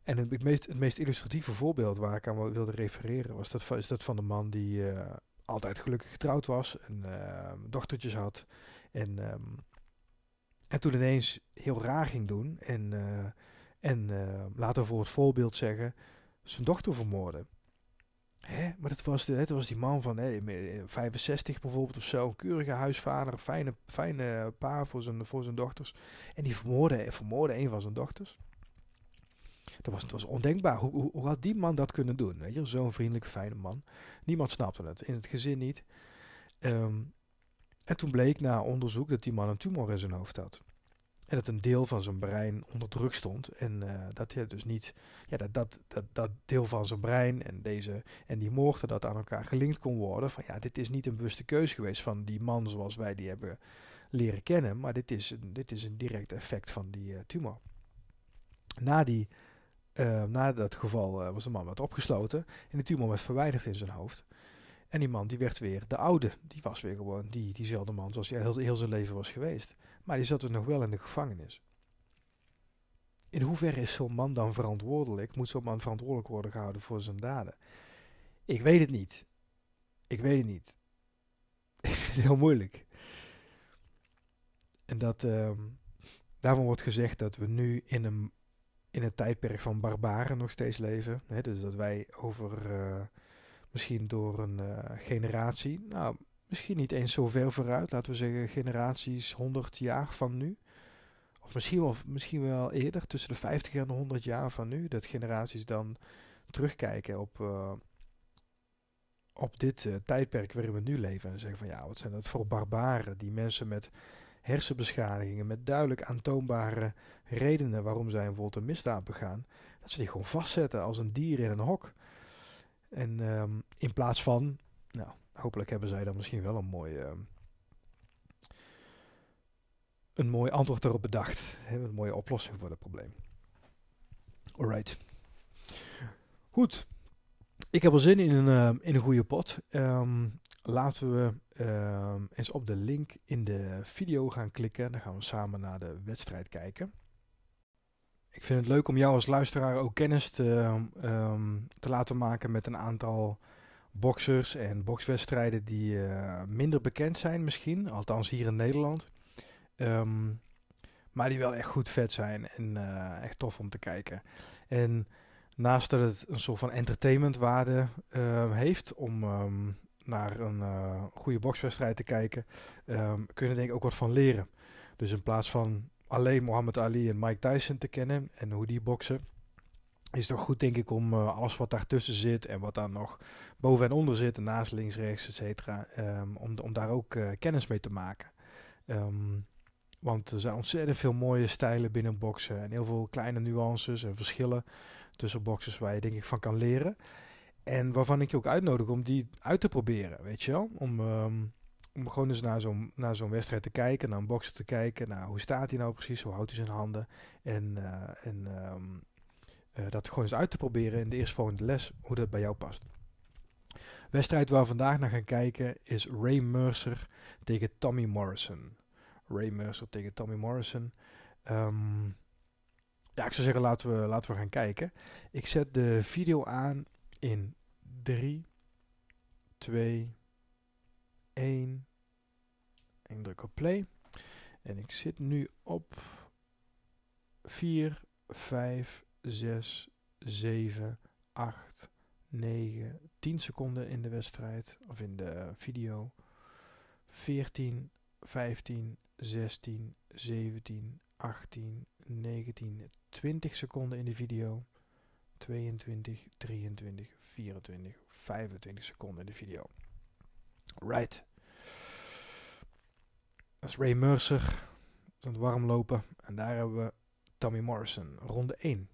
En het, meest, het meest illustratieve voorbeeld waar ik aan wilde refereren, was dat, is dat van de man die uh, altijd gelukkig getrouwd was en uh, dochtertjes had. En, um, en toen ineens heel raar ging doen en, uh, en laten we voor het voorbeeld zeggen, zijn dochter vermoorden. Hè? Maar dat was, het was die man van hè, 65 bijvoorbeeld of zo. Een keurige huisvader. Fijne, fijne pa voor zijn, voor zijn dochters. En die vermoorde, vermoorde een van zijn dochters. Dat was, dat was ondenkbaar. Hoe, hoe, had die man dat kunnen doen? Zo'n vriendelijke, fijne man. Niemand snapte het. In het gezin niet. Ehm, en toen bleek na onderzoek dat die man een tumor in zijn hoofd had. En dat een deel van zijn brein onder druk stond. En uh, dat hij dus niet, ja, dat, dat, dat, dat deel van zijn brein en, deze, en die mochten dat aan elkaar gelinkt kon worden. Van ja, dit is niet een bewuste keuze geweest van die man zoals wij die hebben leren kennen. Maar dit is, een, dit is een direct effect van die uh, tumor. Na, die, uh, na dat geval was de man wat opgesloten. En de tumor werd verwijderd in zijn hoofd. En die man die werd weer de oude. Die was weer gewoon die, diezelfde man zoals hij heel, heel zijn leven was geweest. Maar die zat dus nog wel in de gevangenis. In hoeverre is zo'n man dan verantwoordelijk? Moet zo'n man verantwoordelijk worden gehouden voor zijn daden? Ik weet het niet. Ik weet het niet. Ik vind het heel moeilijk. En dat, um, daarvan wordt gezegd dat we nu in een, in een tijdperk van barbaren nog steeds leven. Dus dat wij over, uh, misschien door een uh, generatie, nou misschien niet eens zo ver vooruit, laten we zeggen generaties 100 jaar van nu. Of misschien wel, misschien wel eerder, tussen de 50 en de 100 jaar van nu, dat generaties dan terugkijken op, uh, op dit uh, tijdperk waarin we nu leven. En zeggen van ja, wat zijn dat voor barbaren, die mensen met hersenbeschadigingen, met duidelijk aantoonbare redenen waarom zij bijvoorbeeld een misdaad begaan, dat ze die gewoon vastzetten als een dier in een hok. En um, in plaats van, nou, hopelijk hebben zij dan misschien wel een mooi, uh, een mooi antwoord erop bedacht. Hè, een mooie oplossing voor het probleem. Alright. Goed. Ik heb er zin in een, uh, in een goede pot. Laten we eens op de link in de video gaan klikken. Dan gaan we samen naar de wedstrijd kijken. Ik vind het leuk om jou als luisteraar ook kennis te, um, te laten maken met een aantal boxers en bokswedstrijden die uh, minder bekend zijn misschien, althans hier in Nederland. Um, maar die wel echt goed vet zijn en uh, echt tof om te kijken. En naast dat het een soort van entertainmentwaarde heeft om naar een goede bokswedstrijd te kijken, kun je er denk ik ook wat van leren. Dus in plaats van alleen Muhammad Ali en Mike Tyson te kennen en hoe die boksen, is toch goed, denk ik, om uh, alles wat daartussen zit en wat daar nog boven en onder zit, en naast, links, rechts, et cetera, um, om, om daar ook uh, kennis mee te maken. Um, want er zijn ontzettend veel mooie stijlen binnen boksen en heel veel kleine nuances en verschillen tussen boxers waar je denk ik van kan leren. En waarvan ik je ook uitnodig om die uit te proberen, weet je wel? Om, um, om gewoon eens naar zo'n, naar zo'n wedstrijd te kijken, naar een bokser te kijken, naar hoe staat hij nou precies, hoe houdt hij zijn handen en, uh, en uh, dat gewoon eens uit te proberen in de eerstvolgende les, hoe dat bij jou past. Wedstrijd waar we vandaag naar gaan kijken is Ray Mercer tegen Tommy Morrison. Ray Mercer tegen Tommy Morrison. Um, ja, ik zou zeggen, laten we, laten we gaan kijken. Ik zet de video aan in 3, 2, 1. Ik druk op play. En ik zit nu op 4, 5, 6, 7, 8, 9, 10 seconden in de wedstrijd of in de video. 14, 15, 16, 17, 18, 19, 20 seconden in de video. 22, 23, 24, 25 seconden in de video. Right. Dat is Ray Mercer. Aan het warm lopen. En daar hebben we Tommy Morrison. Ronde 1.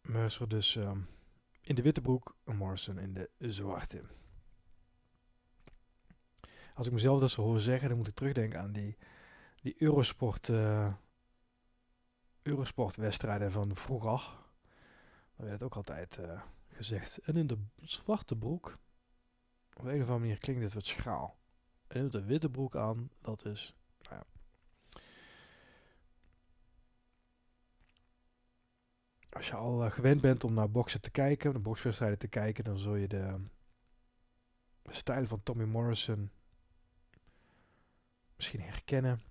Mercer dus um, in de witte broek. En Morrison in de zwarte. Als ik mezelf dat zo hoor zeggen, dan moet ik terugdenken aan die, die Eurosport, uh, Eurosport wedstrijden van vroeger. Dan werd het ook altijd uh, gezegd. En in de zwarte broek, op een of andere manier klinkt dit wat schraal. En in de witte broek aan, dat is, nou ja. Als je al uh, gewend bent om naar boksen te kijken, naar bokswedstrijden te kijken, dan zul je de, de stijl van Tommy Morrison misschien herkennen.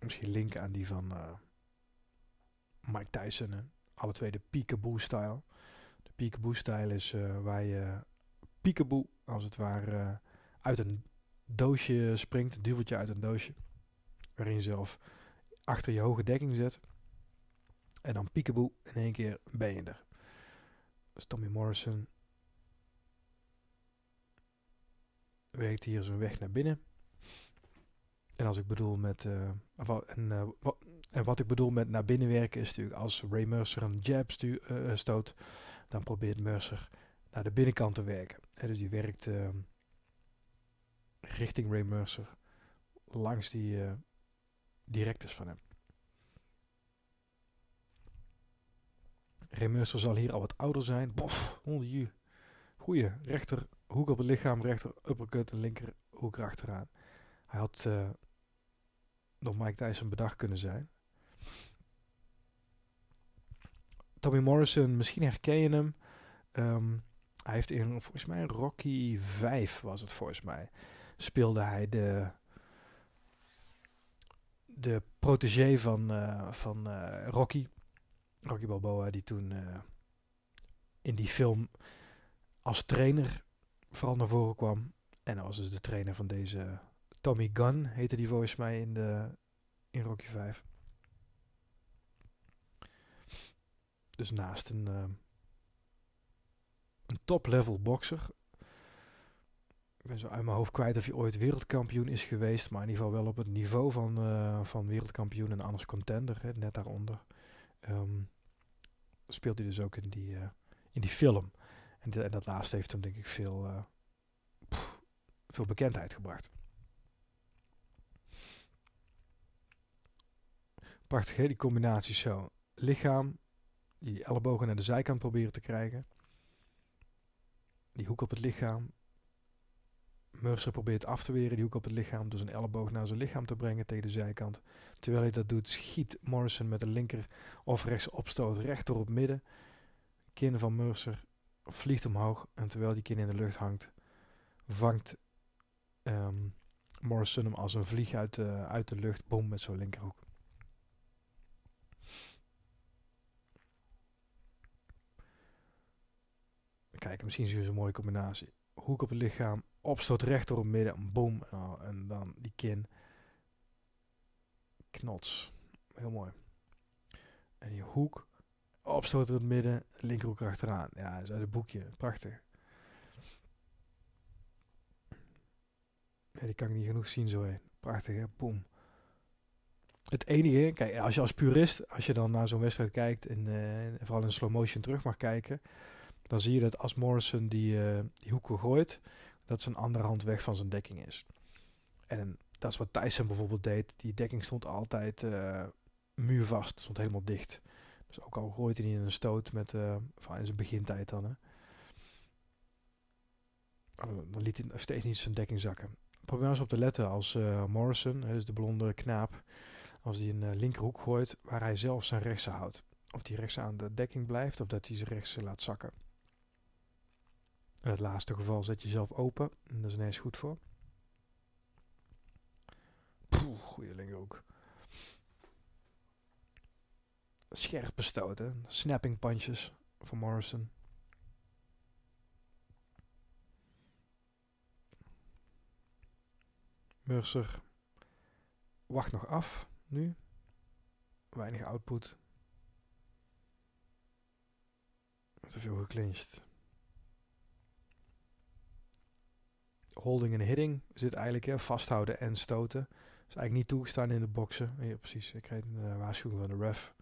Misschien linken aan die van uh, Mike Tyson. Hè? Alle twee de peekaboo-style. De peekaboo-style is uh, waar je peekaboo, als het ware, uh, uit een doosje springt. Een duveltje uit een doosje. Waarin je zelf achter je hoge dekking zet. En dan peekaboo, in één keer ben je er. Dus Tommy Morrison werkt hier zijn weg naar binnen. En als ik bedoel met, uh, en, wat, en wat ik bedoel met naar binnen werken is natuurlijk als Ray Mercer een jab stu stoot, dan probeert Mercer naar de binnenkant te werken. En dus die werkt ehm, richting Ray Mercer langs die directors van hem. Ray Mercer zal hier al wat ouder zijn. Bof, je. Goeie, rechter hoek op het lichaam, rechter uppercut en linker hoek erachteraan. Hij had uh, door Mike Tyson bedacht kunnen zijn. Tommy Morrison, misschien herken je hem. Um, hij heeft in, volgens mij, Rocky 5 was het volgens mij. Speelde hij de, de protégé van, uh, van uh, Rocky. Rocky Balboa, die toen uh, in die film als trainer vooral naar voren kwam. En dat was dus de trainer van deze Tommy Gunn, heette die volgens mij in, de, in Rocky 5. Dus naast een, uh, een top-level boxer. Ik ben zo uit mijn hoofd kwijt of hij ooit wereldkampioen is geweest. Maar in ieder geval wel op het niveau van, uh, van wereldkampioen en anders contender. Net daaronder. Um, speelt hij dus ook in die, uh, in die film. En, dat laatste heeft hem denk ik veel, veel bekendheid gebracht. Prachtig hè, die combinatie zo. Lichaam, die ellebogen naar de zijkant proberen te krijgen. Die hoek op het lichaam. Mercer probeert af te weren, die hoek op het lichaam, door zijn elleboog naar zijn lichaam te brengen tegen de zijkant. Terwijl hij dat doet, schiet Morrison met de linker of rechts opstoot recht het midden. Kin van Mercer vliegt omhoog en terwijl die kin in de lucht hangt, vangt um, Morrison hem als een vlieg uit de, uit de lucht, boom met zo'n linkerhoek. Kijk, misschien zien we een mooie combinatie. Hoek op het lichaam, opstoot recht door het midden, boom, oh, en dan die kin. Knots. Heel mooi. En die hoek, opstoot door het midden, linkerhoek achteraan. Ja, dat is uit het boekje. Prachtig. Ja, die kan ik niet genoeg zien zo heen. Prachtig hè, boom. Het enige, kijk, als je als purist, als je dan naar zo'n wedstrijd kijkt en uh, vooral in slow motion terug mag kijken, dan zie je dat als Morrison die, uh, hoeken gooit, dat zijn andere hand weg van zijn dekking is. En dat is wat Tyson bijvoorbeeld deed. Die dekking stond altijd uh, muurvast, stond helemaal dicht. Dus ook al gooit hij niet in een stoot met, uh, van in zijn begintijd dan, hè, dan liet hij steeds niet zijn dekking zakken. Probeer eens op te letten als Morrison, dus de blonde knaap, als hij een linkerhoek gooit waar hij zelf zijn rechtse houdt. Of die rechts aan de dekking blijft of dat hij zijn rechtse laat zakken. In het laatste geval zet je jezelf open. En dat is ineens goed voor. Poeh, goeie linkerhoek. Scherpe stoten. Snapping punches van Morrison. Mercer wacht nog af nu. Weinig output. Te veel geclinched. Holding en hitting zit eigenlijk, hè, vasthouden en stoten. is eigenlijk niet toegestaan in de boksen. Ja, precies, ik kreeg een uh, waarschuwing van de ref.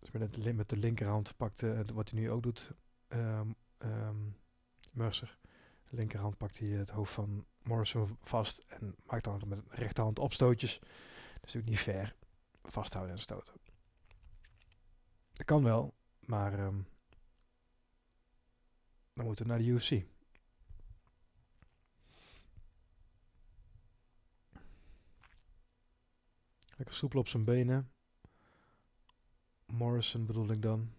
Dus met, de linkerhand pakte, uh, wat hij nu ook doet, um, um, Mercer. De linkerhand pakt hij het hoofd van Morrison vast en maakt dan met rechterhand opstootjes. Dat is natuurlijk niet fair. Vasthouden en stoten. Dat kan wel, maar um, dan moeten we naar de UFC. Lekker soepel op zijn benen. Morrison bedoel ik dan.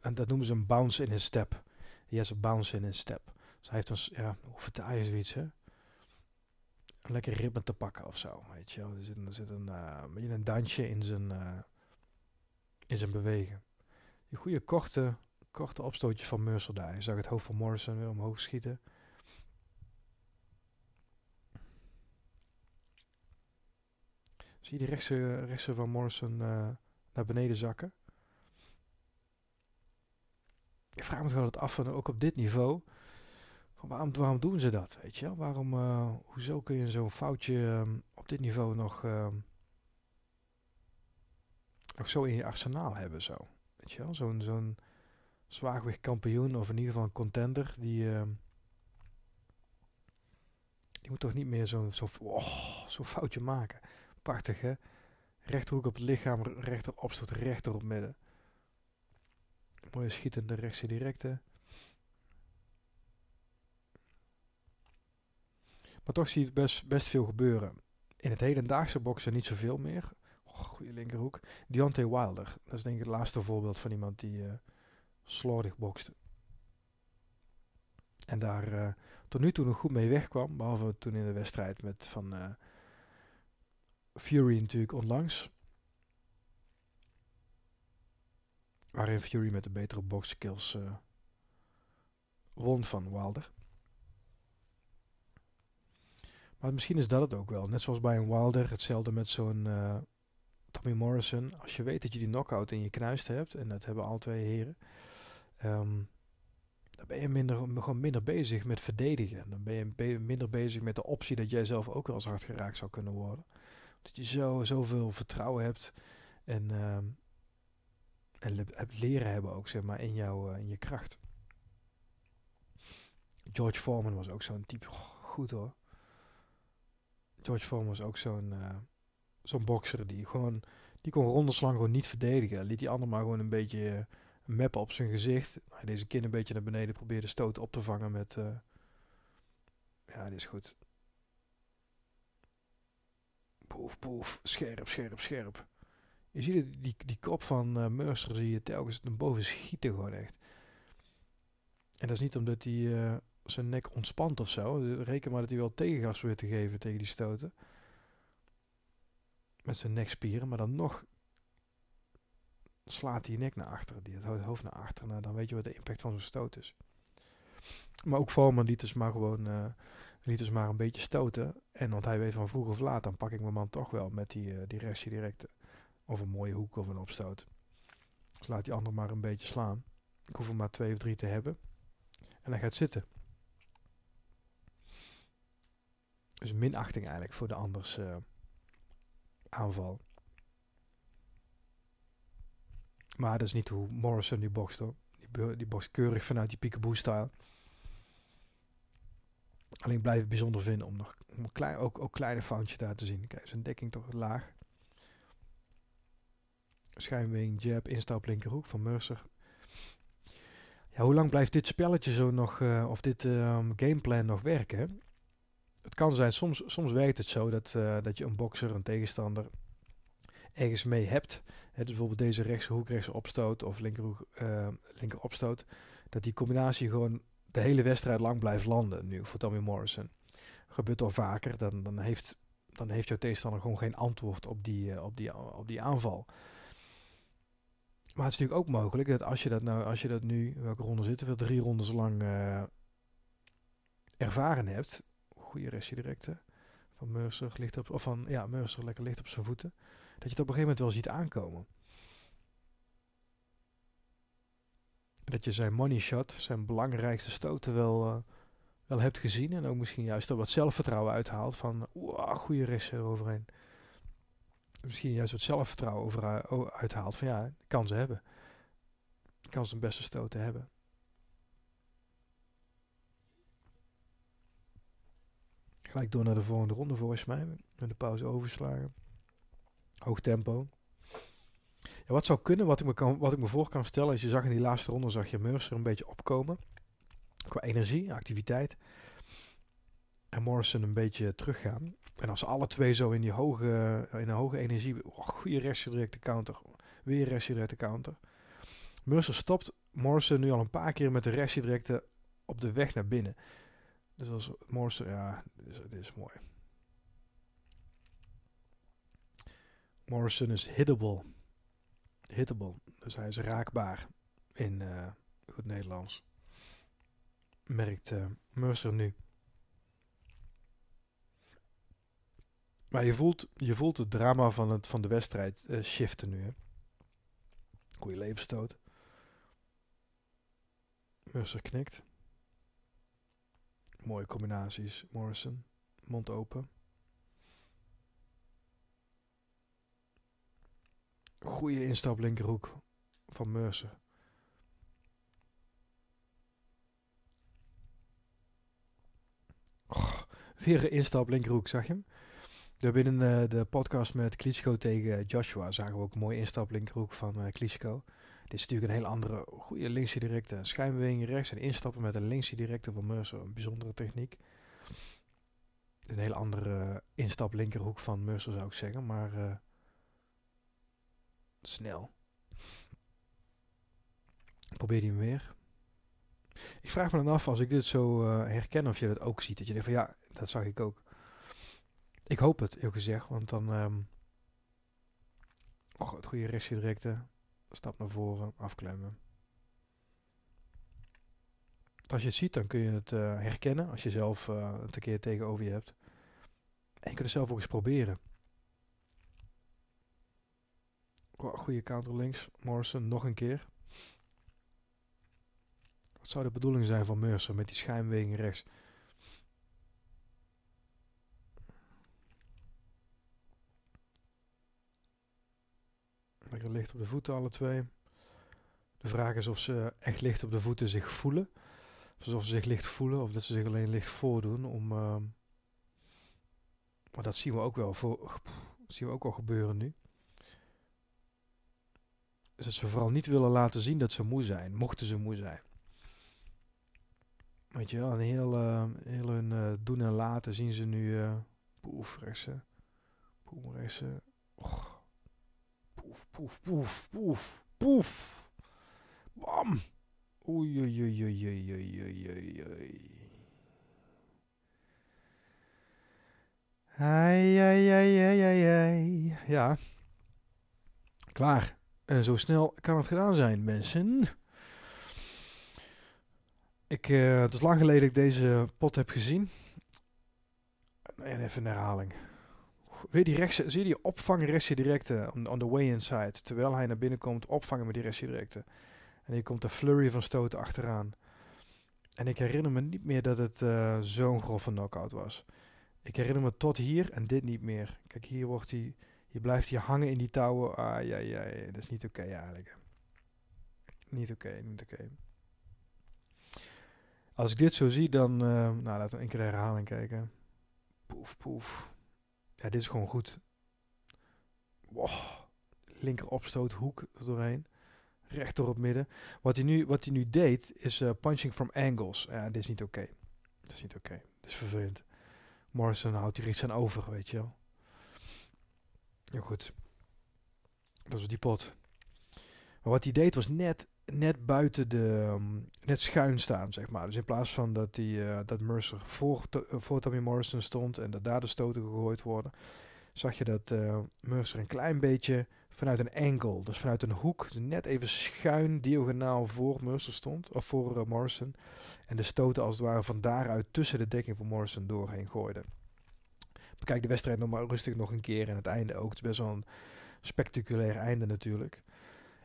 En dat noemen ze een bounce in his step. He has a bounce in his step. Dus hij heeft een, ja, hoe vertaal je zoiets, hè? Een lekker ritme te pakken of zo, weet je wel. Er zit, er zit een, uh, beetje een dansje in zijn, uh, in zijn bewegen. Die goede korte, korte opstootjes van Mercer daar. Je zag het hoofd van Morrison weer omhoog schieten. Zie je die rechtse, rechtse van Morrison uh, naar beneden zakken? ik vraag me toch altijd af, van, ook op dit niveau, waarom, waarom doen ze dat? Weet je wel? Waarom, uh, hoezo kun je zo'n foutje um, op dit niveau nog, um, nog zo in je arsenaal hebben? Zo? Weet je wel? Zo'n zo'n zwaargewicht kampioen, of in ieder geval een contender, die, uh, die moet toch niet meer zo'n zo, oh, foutje maken. Prachtig hè? Rechterhoek op het lichaam, rechter opstoot, rechter op midden. Mooie schietende rechtse directe. Maar toch zie je best, best veel gebeuren. In het hedendaagse boksen niet zoveel meer. Oh, goede linkerhoek. Deontay Wilder. Dat is denk ik het laatste voorbeeld van iemand die uh, slordig bokste. En daar uh, tot nu toe nog goed mee wegkwam. Behalve toen in de wedstrijd met van uh, Fury natuurlijk onlangs. Waarin Fury met de betere boxskills uh, won van Wilder. Maar misschien is dat het ook wel. Net zoals bij een Wilder, hetzelfde met zo'n uh, Tommy Morrison. Als je weet dat je die knockout in je knuist hebt, en dat hebben al twee heren, um, dan ben je minder, gewoon minder bezig met verdedigen. Dan ben je minder bezig met de optie dat jij zelf ook wel eens hard geraakt zou kunnen worden. Dat je zo, zoveel vertrouwen hebt en, uh, en hebt leren hebben ook, zeg maar, in, jou, uh, in je kracht. George Foreman was ook zo'n type. Goed hoor. George Foreman was ook zo'n uh, zo'n bokser die gewoon die kon rondeslang gewoon niet verdedigen. Liet die ander maar gewoon een beetje uh, mappen op zijn gezicht. Deze kin een beetje naar beneden probeerde stoot op te vangen met... Ja, dit is goed. Poef, poef. Scherp, scherp, scherp. Je ziet die, die kop van uh, Mercer zie je telkens naar boven schieten gewoon echt. En dat is niet omdat hij uh, zijn nek ontspant of zo. Reken maar dat hij wel tegengas weer te geven tegen die stoten. Met zijn nekspieren, maar dan nog slaat hij nek naar achteren, die het hoofd naar achteren. Nou, dan weet je wat de impact van zo'n stoot is. Maar ook Foreman liet dus maar gewoon uh, liet dus maar een beetje stoten. En want hij weet van vroeg of laat, dan pak ik mijn man toch wel met die, uh, die restje direct. Of een mooie hoek of een opstoot. Dus laat die ander maar een beetje slaan. Ik hoef er maar twee of drie te hebben. En hij gaat zitten. Dus minachting eigenlijk voor de anders uh, aanval. Maar dat is niet hoe Morrison nu bokst hoor. Die, die bokst keurig vanuit die peekaboo-style. Alleen blijf ik bijzonder vinden om nog een klein, ook, ook kleine foutjes daar te zien. Kijk, zijn dekking toch laag. Schijnwing, jab, instap, linkerhoek van Mercer. Ja, hoe lang blijft dit spelletje zo nog, uh, of dit um, gameplan nog werken? Het kan zijn, soms, soms werkt het zo dat, uh, dat je een bokser, een tegenstander, ergens mee hebt. He, dus bijvoorbeeld deze rechtse hoek, rechtse opstoot of linkerhoek, uh, linker opstoot. Dat die combinatie gewoon de hele wedstrijd lang blijft landen nu voor Tommy Morrison. Gebeurt al vaker, dan, dan, heeft, dan heeft jouw tegenstander gewoon geen antwoord op die, uh, op die, op die aanval. Maar het is natuurlijk ook mogelijk dat als je dat nou, als je dat nu, welke ronde zitten we, drie rondes lang uh, ervaren hebt. Goede restje directe. Van Mercer ligt op, of van, ja, Mercer lekker ligt op zijn voeten. Dat je het op een gegeven moment wel ziet aankomen. Dat je zijn money shot, zijn belangrijkste stoten wel, uh, wel hebt gezien. En ook misschien juist er wat zelfvertrouwen uithaalt van, oeh, goede rest eroverheen misschien juist wat zelfvertrouwen over uh, uithaalt. Van ja, kan ze hebben. Kan een beste stoten hebben. Gelijk door naar de volgende ronde volgens mij. Met de pauze overslagen. Hoog tempo. Wat zou kunnen, wat ik, me kan, wat ik me voor kan stellen, is je zag in die laatste ronde, zag je Mercer een beetje opkomen. Qua energie, activiteit. En Morrison een beetje teruggaan. En als ze alle twee zo in die hoge, in een hoge energie, oh, goede restje directe counter, weer restje directe counter. Mercer stopt Morrison nu al een paar keer met de restje directe op de weg naar binnen. Dus als Morrison, ja, dit is, is mooi. Morrison is hittable. Hittable. Dus hij is raakbaar in uh, goed Nederlands. Merkt uh, Mercer nu. Maar je voelt, je voelt het drama van, het, van de wedstrijd uh, shiften nu. Hè? Goeie levensstoot. Mercer knikt. Mooie combinaties. Morrison, mond open. Goede instap linkerhoek van Mercer. Oh, een instap linkerhoek, zag je hem? We binnen uh, de podcast met Klitschko tegen Joshua zagen we ook een mooie instap linkerhoek van uh, Klitschko. Dit is natuurlijk een hele andere goede linkse directe. Schijnbeweging rechts en instappen met een linkse directe van Mercer. Een bijzondere techniek. Een hele andere instap linkerhoek van Mercer zou ik zeggen. Maar snel. Probeer die weer. Ik vraag me dan af als ik dit zo uh, herken of je dat ook ziet. Dat je denkt van ja, dat zag ik ook. Ik hoop het, eerlijk gezegd. Want dan... Um, het goede rechtje directe. Stap naar voren, afklemmen. Als je het ziet, dan kun je het uh, herkennen als je zelf uh, het een keer tegenover je hebt. En je kunt het zelf ook eens proberen. Oh, goede counter links. Morrison nog een keer. Wat zou de bedoeling zijn van Mercer met die schijnbeweging rechts? Lekker licht op de voeten, alle twee. De vraag is of ze echt licht op de voeten zich voelen. Alsof ze zich licht voelen of dat ze zich alleen licht voordoen. Om, uh, maar dat zien we ook wel, voor, zien we ook wel gebeuren nu. Dat ze vooral niet willen laten zien dat ze moe zijn, mochten ze moe zijn. Weet je wel, een heel, uh, heel hun uh, doen en laten zien ze nu poef, rechtse, poef, rechtse. Och. Poef, poef, poef, poef, poef. Bam. Oei, oei, oei, oei, oei, oei, oei, oei. Ai, ai, ai, ai, ai, ai. Ja. Klaar. En zo snel kan het gedaan zijn, mensen. Ik, uh, het is lang geleden dat ik deze pot heb gezien. En even een herhaling. Weer die rechtse, zie je die opvangen rechtse directe on, on the way inside. Terwijl hij naar binnen komt, opvangen met die rechtse directe. En hier komt de flurry van stoten achteraan. En ik herinner me niet meer dat het uh, zo'n grove knockout was. Ik herinner me tot hier en dit niet meer. Kijk, hier wordt hij, hier blijft hij hangen in die touwen. Ah, ja, ja, ja, dat is niet oké eigenlijk. Niet oké, niet oké. Als ik dit zo zie, dan, uh, nou, laten we een keer de herhaling kijken. Poef, poef. Ja, dit is gewoon goed. Wow. Linker opstoot, hoek er doorheen. Recht door op midden. Wat hij nu, wat hij nu deed, is uh, punching from angles. Ja, dit is niet oké. Dit is niet oké. Dit is vervelend. Morrison houdt hier iets aan over, weet je wel. Ja, goed. Dat was die pot. Maar wat hij deed was net, net buiten de... Um, net schuin staan, zeg maar. Dus in plaats van dat, die, uh, dat Mercer voor, voor Tommy Morrison stond... en dat daar de stoten gegooid worden... zag je dat uh, Mercer een klein beetje vanuit een angle, dus vanuit een hoek, dus net even schuin diagonaal voor Mercer stond, of voor Morrison. En de stoten als het ware van daaruit tussen de dekking van Morrison doorheen gooide. Bekijk de wedstrijd nog maar rustig nog een keer en het einde ook. Het is best wel een spectaculair einde natuurlijk.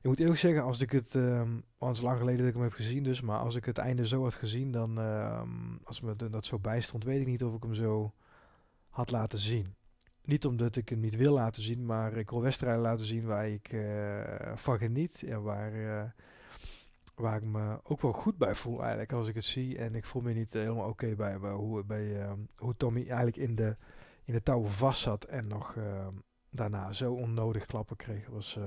Ik moet eerlijk zeggen, als ik het, um, is lang geleden dat ik hem heb gezien dus, maar als ik het einde zo had gezien, dan, um, als me dat zo bijstond, weet ik niet of ik hem zo had laten zien. Niet omdat ik hem niet wil laten zien, maar ik wil wedstrijden laten zien waar ik uh, van geniet. En waar, uh, waar ik me ook wel goed bij voel eigenlijk als ik het zie. En ik voel me niet helemaal oké bij, hoe, bij uh, hoe Tommy eigenlijk in de, in de touwen vast zat. En nog daarna zo onnodig klappen kreeg. Was,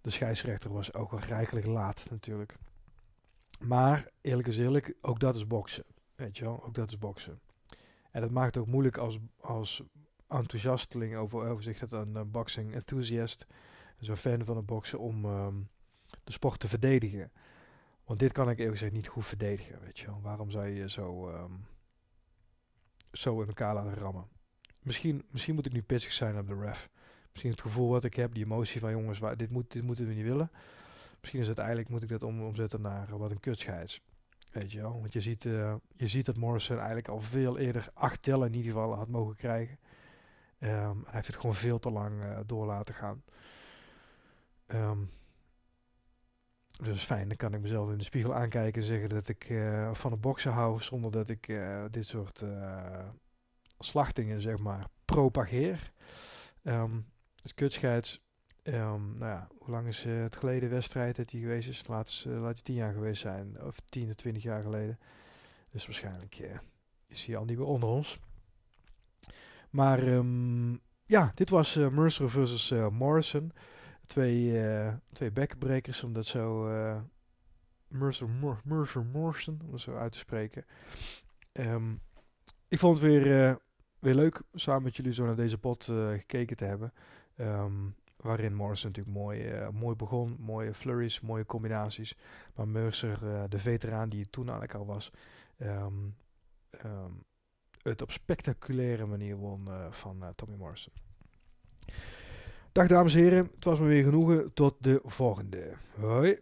de scheidsrechter was ook wel rijkelijk laat natuurlijk. Maar eerlijk is eerlijk, ook dat is boksen. Weet je wel, ook dat is boksen. En dat maakt het ook moeilijk als, als enthousiasteling over, over zich dat een uh, boxing enthusiast, zo'n fan van het boksen, om um, de sport te verdedigen. Want dit kan ik eerlijk gezegd niet goed verdedigen, weet je wel. Waarom zou je zo, um, zo in elkaar laten rammen? Misschien, misschien moet ik nu pissig zijn op de ref. Misschien het gevoel wat ik heb, die emotie van jongens, dit, moet, dit moeten we niet willen. Misschien is het eigenlijk, moet ik dat om, omzetten naar uh, wat een kutscheids. Weet je wel, want je ziet, uh, je ziet dat Morrison eigenlijk al veel eerder acht tellen in ieder geval had mogen krijgen. Um, hij heeft het gewoon veel te lang uh, door laten gaan. Um, Dus fijn, dan kan ik mezelf in de spiegel aankijken en zeggen dat ik van het boksen hou, zonder dat ik dit soort slachtingen, zeg maar, propageer. Um, dus kutscheids, um, nou ja, hoe lang is het geleden wedstrijd dat die geweest is? Laat, laat je tien jaar geweest zijn, of tien of twintig jaar geleden. Dus waarschijnlijk is hij al niet meer onder ons. Maar um, ja, dit was Mercer versus Morrison. Twee, uh, twee bekkenbrekers, om dat zo... Mercer, Mor Mercer Morrison, om dat zo uit te spreken. Um, ik vond het weer, weer leuk samen met jullie zo naar deze pot gekeken te hebben. Um, waarin Morrison natuurlijk mooi, mooi begon. Mooie flurries, mooie combinaties. Maar Mercer, de veteraan die toen eigenlijk al was... Um, het op spectaculaire manier won uh, van uh, Tommy Morrison. Dag dames en heren, het was me weer genoegen. Tot de volgende. Hoi.